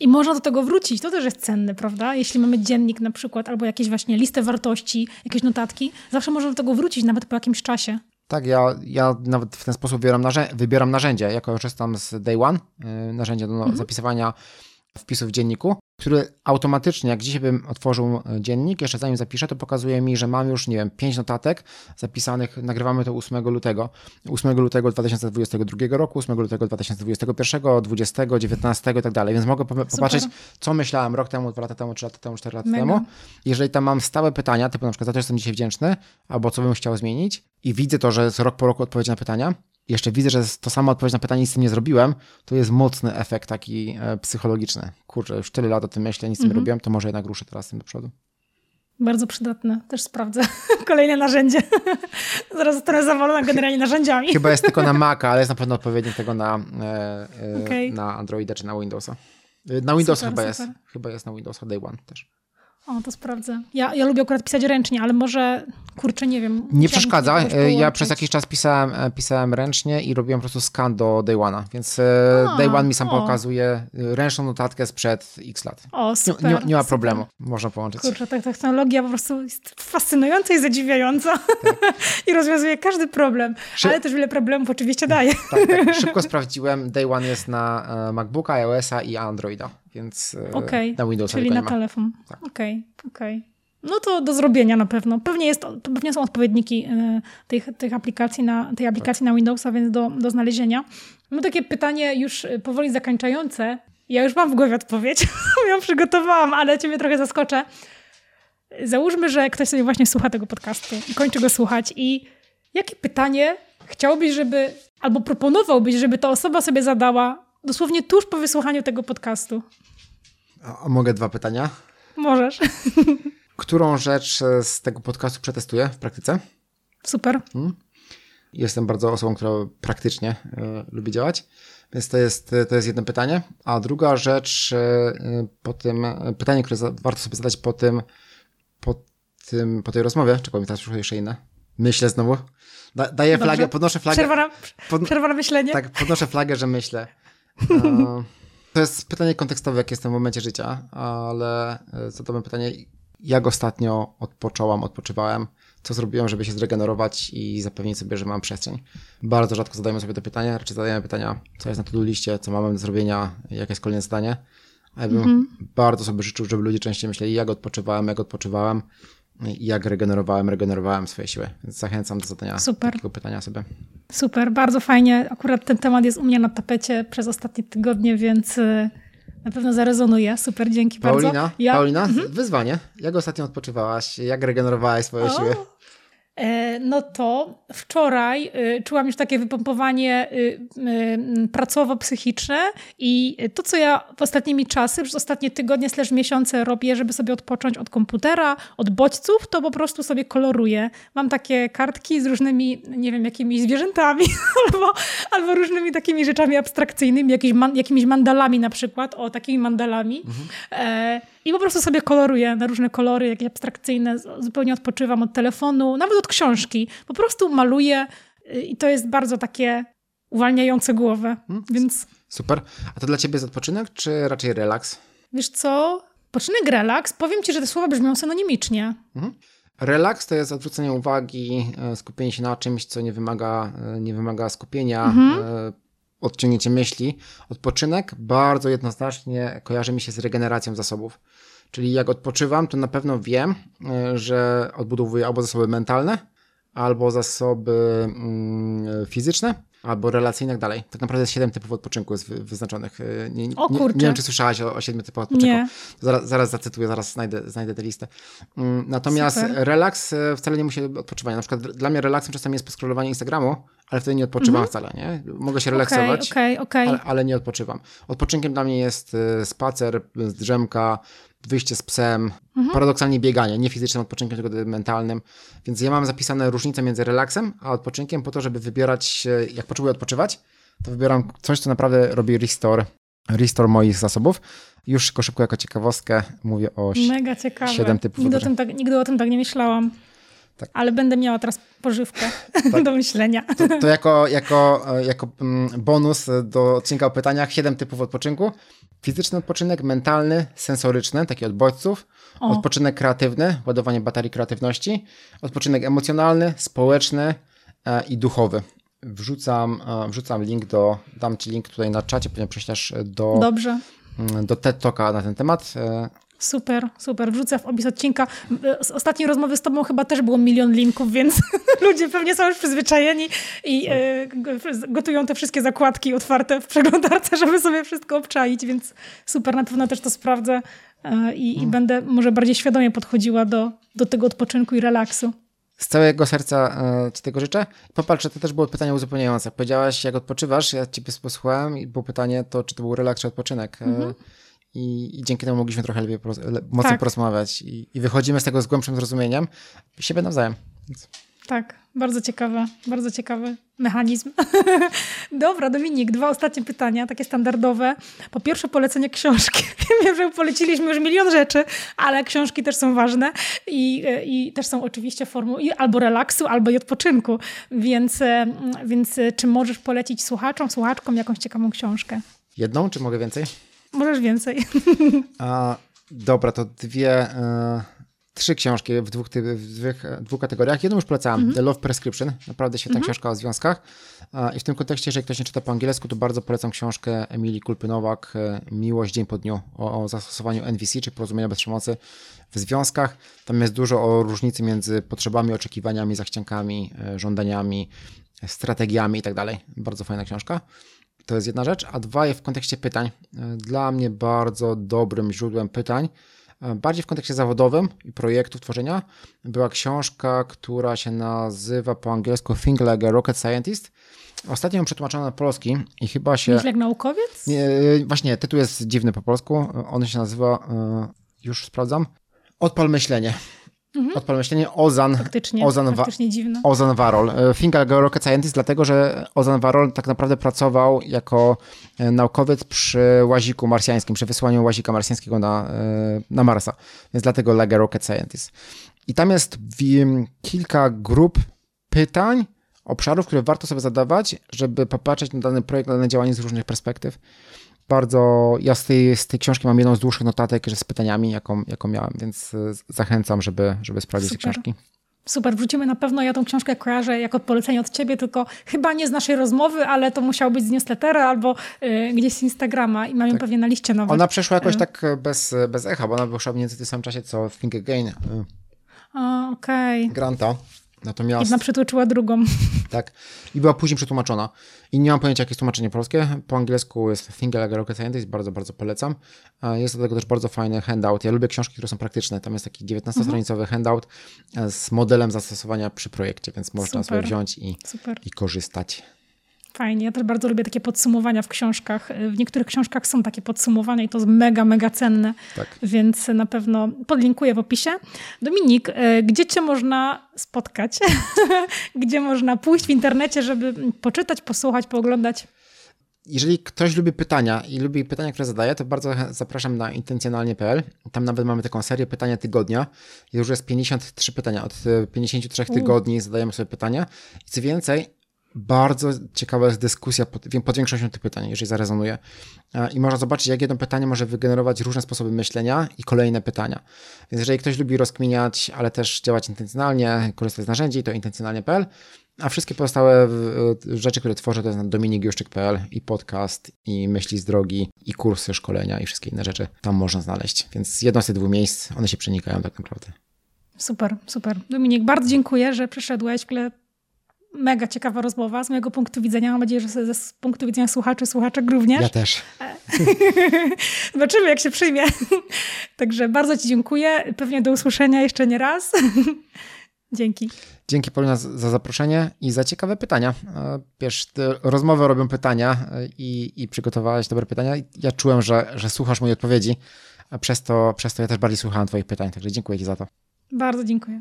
I można do tego wrócić. To też jest cenne, prawda? Jeśli mamy dziennik na przykład, albo jakieś właśnie listę wartości, jakieś notatki, zawsze można do tego wrócić, nawet po jakimś czasie. Tak, ja, ja nawet w ten sposób wybieram, narzędzie, wybieram narzędzie. Ja korzystam z Day One, y, narzędzie do mhm. zapisywania wpisów w dzienniku który automatycznie, jak dzisiaj bym otworzył e, dziennik, jeszcze zanim zapiszę, to pokazuje mi, że mam już, nie wiem, pięć notatek zapisanych, nagrywamy to 8 lutego, 8 lutego 2022 roku, 8 lutego 2021, 20, 19 i tak dalej, więc mogę popatrzeć, Super. co myślałem rok temu, dwa lata temu, trzy lata temu, cztery lata Mega. temu. Jeżeli tam mam stałe pytania, typu na przykład za to jestem dzisiaj wdzięczny, albo co bym chciał zmienić i widzę to, że jest rok po roku odpowiedź na pytania, jeszcze widzę, że to samo odpowiedź na pytanie nic z tym nie zrobiłem, to jest mocny efekt taki e, psychologiczny. Kurczę, już tyle lat o tym myślę, nic z tym -hmm. robiłem, to może jednak ruszę teraz tym do przodu. Bardzo przydatne, też sprawdzę. Kolejne narzędzie. Zaraz zostanę zawalona generalnie narzędziami. Chyba jest tylko na Maca, ale jest na pewno odpowiednik tego na, e, e, okay. na Androida czy na Windowsa. Na Windowsa chyba super. jest. Chyba jest na Windowsa Day One też. O, to sprawdzę. Ja, ja lubię akurat pisać ręcznie, ale może, kurczę, nie wiem. Nie przeszkadza. E, ja przez jakiś czas pisałem, e, pisałem ręcznie i robiłem po prostu skan do Day One'a, więc e, A, Day One mi sam o. pokazuje ręczną notatkę sprzed x lat. O, super. Nie, nie, nie ma problemu, super. można połączyć. Kurczę, ta technologia po prostu jest fascynująca i zadziwiająca tak. i rozwiązuje każdy problem, Szy ale też wiele problemów oczywiście daje. Tak, tak. Szybko sprawdziłem, Day One jest na MacBooka, iOS-a i Androida więc e, okay. na Windowsa Czyli na telefon. Okej, tak. okej. Okay, okay. No to do zrobienia na pewno. Pewnie, jest, pewnie są odpowiedniki e, tych, tych aplikacji na, tej aplikacji na Windowsa, więc do, do znalezienia. Mam takie pytanie już e, powoli zakończające. Ja już mam w głowie odpowiedź. ją przygotowałam, ale ciebie trochę zaskoczę. Załóżmy, że ktoś sobie właśnie słucha tego podcastu i kończy go słuchać i jakie pytanie chciałbyś, żeby, albo proponowałbyś, żeby ta osoba sobie zadała dosłownie tuż po wysłuchaniu tego podcastu. A, mogę dwa pytania? Możesz. Którą rzecz z tego podcastu przetestuję w praktyce? Super. Hmm? Jestem bardzo osobą, która praktycznie y, lubi działać, więc to jest, to jest jedno pytanie. A druga rzecz, y, po tym, pytanie, które za, warto sobie zadać po tym, po tym, po tej rozmowie, czekaj mi teraz przyszło jeszcze inne. Myślę znowu. Da, daję Dobrze. flagę, podnoszę flagę. Przerwa na, pod, przerwa na myślenie. Tak, podnoszę flagę, że myślę. To jest pytanie kontekstowe, jak jestem w momencie życia, ale e, zadałem pytanie, jak ostatnio odpocząłam, odpoczywałem, co zrobiłem, żeby się zregenerować i zapewnić sobie, że mam przestrzeń. Bardzo rzadko zadajemy sobie to pytanie, raczej zadajemy pytania, co jest na to liście, co mamy do zrobienia, jakie jest kolejne zadanie. A ja bym mm -hmm. bardzo sobie życzył, żeby ludzie częściej myśleli, jak odpoczywałem, jak odpoczywałem jak regenerowałem, regenerowałem swoje siły. Więc zachęcam do zadania Super. takiego pytania sobie. Super, bardzo fajnie. Akurat ten temat jest u mnie na tapecie przez ostatnie tygodnie, więc y, na pewno zarezonuje. Super, dzięki Paulina, bardzo. Ja... Paulina, mhm. wyzwanie. Jak ostatnio odpoczywałaś? Jak regenerowałaś swoje o. siły? E, no to wczoraj y, czułam już takie wypompowanie y, pracowo-psychiczne i to, co ja w ostatnimi czasy, przez ostatnie tygodnie slash miesiące robię, żeby sobie odpocząć od komputera, od bodźców, to po prostu sobie koloruję. Mam takie kartki z różnymi, nie wiem, jakimiś zwierzętami albo, albo różnymi takimi rzeczami abstrakcyjnymi, jakimiś, man, jakimiś mandalami na przykład, o, takimi mandalami. Mhm. E, i po prostu sobie koloruję na różne kolory, jakieś abstrakcyjne, zupełnie odpoczywam od telefonu, nawet od książki. Po prostu maluję y, i to jest bardzo takie uwalniające głowę, hmm. więc... Super. A to dla ciebie jest odpoczynek, czy raczej relaks? Wiesz co? Odpoczynek, relaks. Powiem ci, że te słowa brzmią synonimicznie. Mhm. Relaks to jest odwrócenie uwagi, e, skupienie się na czymś, co nie wymaga, e, nie wymaga skupienia, mhm. Odciągnięcie myśli. Odpoczynek bardzo jednoznacznie kojarzy mi się z regeneracją zasobów. Czyli jak odpoczywam, to na pewno wiem, e, że odbudowuję albo zasoby mentalne, albo zasoby mm, fizyczne, albo relacyjne i tak dalej. Tak naprawdę jest siedem typów odpoczynku jest wyznaczonych. E, nie, nie, nie, nie wiem, czy słyszałaś o, o siedmiu typach odpoczynku. Nie. Zaraz, zaraz zacytuję, zaraz znajdę, znajdę tę listę. Mm, natomiast Super. relaks e, wcale nie musi odpoczywać. Na przykład dla mnie relaksem czasami jest poskrolowanie Instagramu, ale wtedy nie odpoczywam mhm. wcale, nie? Mogę się relaksować, okay, okay, okay. Ale, ale, nie odpoczywam. Odpoczynkiem dla mnie jest spacer, drzemka, wyjście z psem, mhm. paradoksalnie bieganie, nie fizycznym odpoczynkiem, tylko mentalnym. Więc ja mam zapisane różnice między relaksem a odpoczynkiem po to, żeby wybierać, jak potrzebuję odpoczywać, to wybieram coś, co naprawdę robi restore, restore moich zasobów. Już szybko, szybko jako ciekawostkę mówię o Mega ciekawe. 7 typów nigdy o, tym tak, nigdy o tym tak nie myślałam. Tak. ale będę miała teraz pożywkę tak. do myślenia. To, to, jako, jako, jako mm, bonus do odcinka o pytaniach, siedem typów odpoczynku. Fizyczny odpoczynek, mentalny, sensoryczny, taki od bodźców, o. odpoczynek kreatywny, ładowanie baterii kreatywności, odpoczynek emocjonalny, społeczny e, i duchowy. Wrzucam, e, wrzucam link do, dam ci link tutaj na czacie, pewnie prześlesz do, Dobrze. Mm, do TED Talka na ten temat. E, Super, super. Wrzucę w opis odcinka. Z ostatniej rozmowy z tobą chyba też było milion linków, więc ludzie pewnie są już przyzwyczajeni i e, gotują te wszystkie zakładki otwarte w przeglądarce, żeby sobie wszystko obczaić, więc super, na pewno też to sprawdzę e, i, i mhm. będę może bardziej świadomie podchodziła do, do tego odpoczynku i relaksu. Z całego serca e, Ci tego życzę. Popatrz, to też było pytanie uzupełniające. Powiedziałaś, jak odpoczywasz, ja Ciebie posłuchałem i było pytanie to, czy to był relaks czy odpoczynek. E, mhm. I, I, dzięki temu mogliśmy trochę lepiej, mocniej tak. porozmawiać. I, I, wychodzimy z tego z głębszym zrozumieniem siebie nawzajem. Więc... Tak, bardzo ciekawe, bardzo ciekawy mechanizm. Dobra, Dominik, dwa ostatnie pytania, takie standardowe. Po pierwsze, polecenie książki. Wiem, że poleciliśmy już milion rzeczy, ale książki też są ważne i, i też są oczywiście formą i albo relaksu, albo i odpoczynku. Więc, e, więc e, czy możesz polecić słuchaczom, słuchaczkom jakąś ciekawą książkę? Jedną, czy mogę więcej? Możesz więcej. A, dobra, to dwie, y, trzy książki w dwóch, w dwóch, dwóch kategoriach. Jedną już polecałam, mm -hmm. The Love Prescription, naprawdę świetna mm -hmm. książka o związkach. I w tym kontekście, jeżeli ktoś nie czyta po angielsku, to bardzo polecam książkę Emilii Kulpynowak, e, Miłość dzień po dniu, o, o zastosowaniu NVC, czy porozumienia bez przemocy w związkach. Tam jest dużo o różnicy między potrzebami, oczekiwaniami, zachciankami, e, żądaniami, strategiami i tak dalej. Bardzo fajna książka. To jest jedna rzecz, a dwa jest w kontekście pytań. E, dla mnie bardzo dobrym źródłem pytań, e, bardziej w kontekście zawodowym i projektów tworzenia, była książka, która się nazywa po angielsku Think Like a Rocket Scientist. Ostatnio ją przetłumaczono na polski i chyba się... Myślę jak naukowiec? Nie, e, właśnie, tytuł jest dziwny po polsku. On się nazywa, już sprawdzam, Odpal myślenie. Mhm. Odpal myślenie Ozan. Faktycznie, Ozan, faktycznie dziwne. Ozan Warol. Think like a rocket scientist, dlatego że Ozan Warol tak naprawdę pracował jako e, naukowiec przy łaziku marsjańskim, przy wysłaniu łazika marsjańskiego na, e, na Marsa. Więc dlatego like rocket scientist. I tam jest kilka grup pytań, obszarów, które warto sobie zadawać, żeby popatrzeć na dany projekt, na dane działanie z różnych perspektyw bardzo, ja z tej, z tej książki mam jedną z dłuższych notatek z pytaniami, jaką, jaką miałem, więc e, zachęcam, żeby, żeby sprawdzić te książki. Super, wrócimy na pewno. Ja tą książkę kojarzę jako polecenie od ciebie, tylko chyba nie z naszej rozmowy, ale to musiało być z newslettera albo y, gdzieś z Instagrama i mam ją tak. pewnie na liście nawet. Ona przeszła jakoś y. tak bez, bez echa, bo ona wyszła mniej więcej w tym samym czasie co Think Again. Okej. Okay. Granta. Natomiast... Jedna przytłoczyła drugą. Tak. I była później przetłumaczona. I nie mam pojęcia, jakie jest tłumaczenie polskie. Po angielsku jest Think Like a Rocket Scientist, bardzo, bardzo polecam. Jest do tego też bardzo fajny handout. Ja lubię książki, które są praktyczne. Tam jest taki 19-stronicowy mhm. handout e, z modelem zastosowania przy projekcie, więc można Super. sobie wziąć i, i korzystać. Fajnie. Ja też bardzo lubię takie podsumowania w książkach. W niektórych książkach są takie podsumowania i to jest mega, mega cenne. Tak. Więc na pewno podlinkuję w opisie. Dominik, e, gdzie cię można spotkać? gdzie można pójść w internecie, żeby poczytać, posłuchać, pooglądać? Jeżeli ktoś lubi pytania i lubi pytania, które zadaje, to bardzo zapraszam na intencjonalnie.pl. Tam nawet mamy taką serię pytania tygodnia. Już jest 53 pytania. Od 53 tygodni zadajemy sobie pytania. I co więcej, bardzo ciekawa jest dyskusja pod, pod większością tych pytań, jeżeli zarezonuje. I można zobaczyć, jak jedno pytanie może wygenerować różne sposoby myślenia i kolejne pytania. Więc jeżeli ktoś lubi rozkminiać, ale też działać intencjonalnie, korzystać z narzędzi, to intencjonalnie.pl, a wszystkie pozostałe rzeczy, które tworzę, to jest na dominikjuszczyk.pl i podcast, i myśli z drogi, i kursy, szkolenia i wszystkie inne rzeczy tam można znaleźć. Więc jedno z tych dwóch miejsc, one się przenikają tak naprawdę. Super, super. Dominik, bardzo dziękuję, że przyszedłeś. Mega ciekawa rozmowa z mojego punktu widzenia. Mam nadzieję, że z punktu widzenia słuchaczy, słuchaczek również. Ja też. Zobaczymy, jak się przyjmie. Także bardzo Ci dziękuję. Pewnie do usłyszenia jeszcze nie raz. Dzięki. Dzięki Paulina za zaproszenie i za ciekawe pytania. E, wiesz, rozmowę robią pytania e, i, i przygotowałaś dobre pytania. Ja czułem, że, że słuchasz mojej odpowiedzi, a przez to, przez to ja też bardziej słuchałem Twoich pytań, także dziękuję Ci za to. Bardzo dziękuję.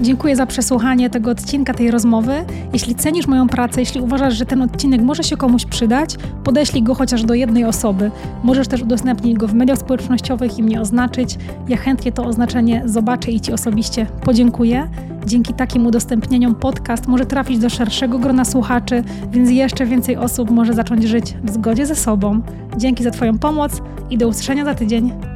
Dziękuję za przesłuchanie tego odcinka, tej rozmowy. Jeśli cenisz moją pracę, jeśli uważasz, że ten odcinek może się komuś przydać, podeślij go chociaż do jednej osoby. Możesz też udostępnić go w mediach społecznościowych i mnie oznaczyć. Ja chętnie to oznaczenie zobaczę i Ci osobiście podziękuję. Dzięki takim udostępnieniom podcast może trafić do szerszego grona słuchaczy, więc jeszcze więcej osób może zacząć żyć w zgodzie ze sobą. Dzięki za Twoją pomoc i do usłyszenia za tydzień.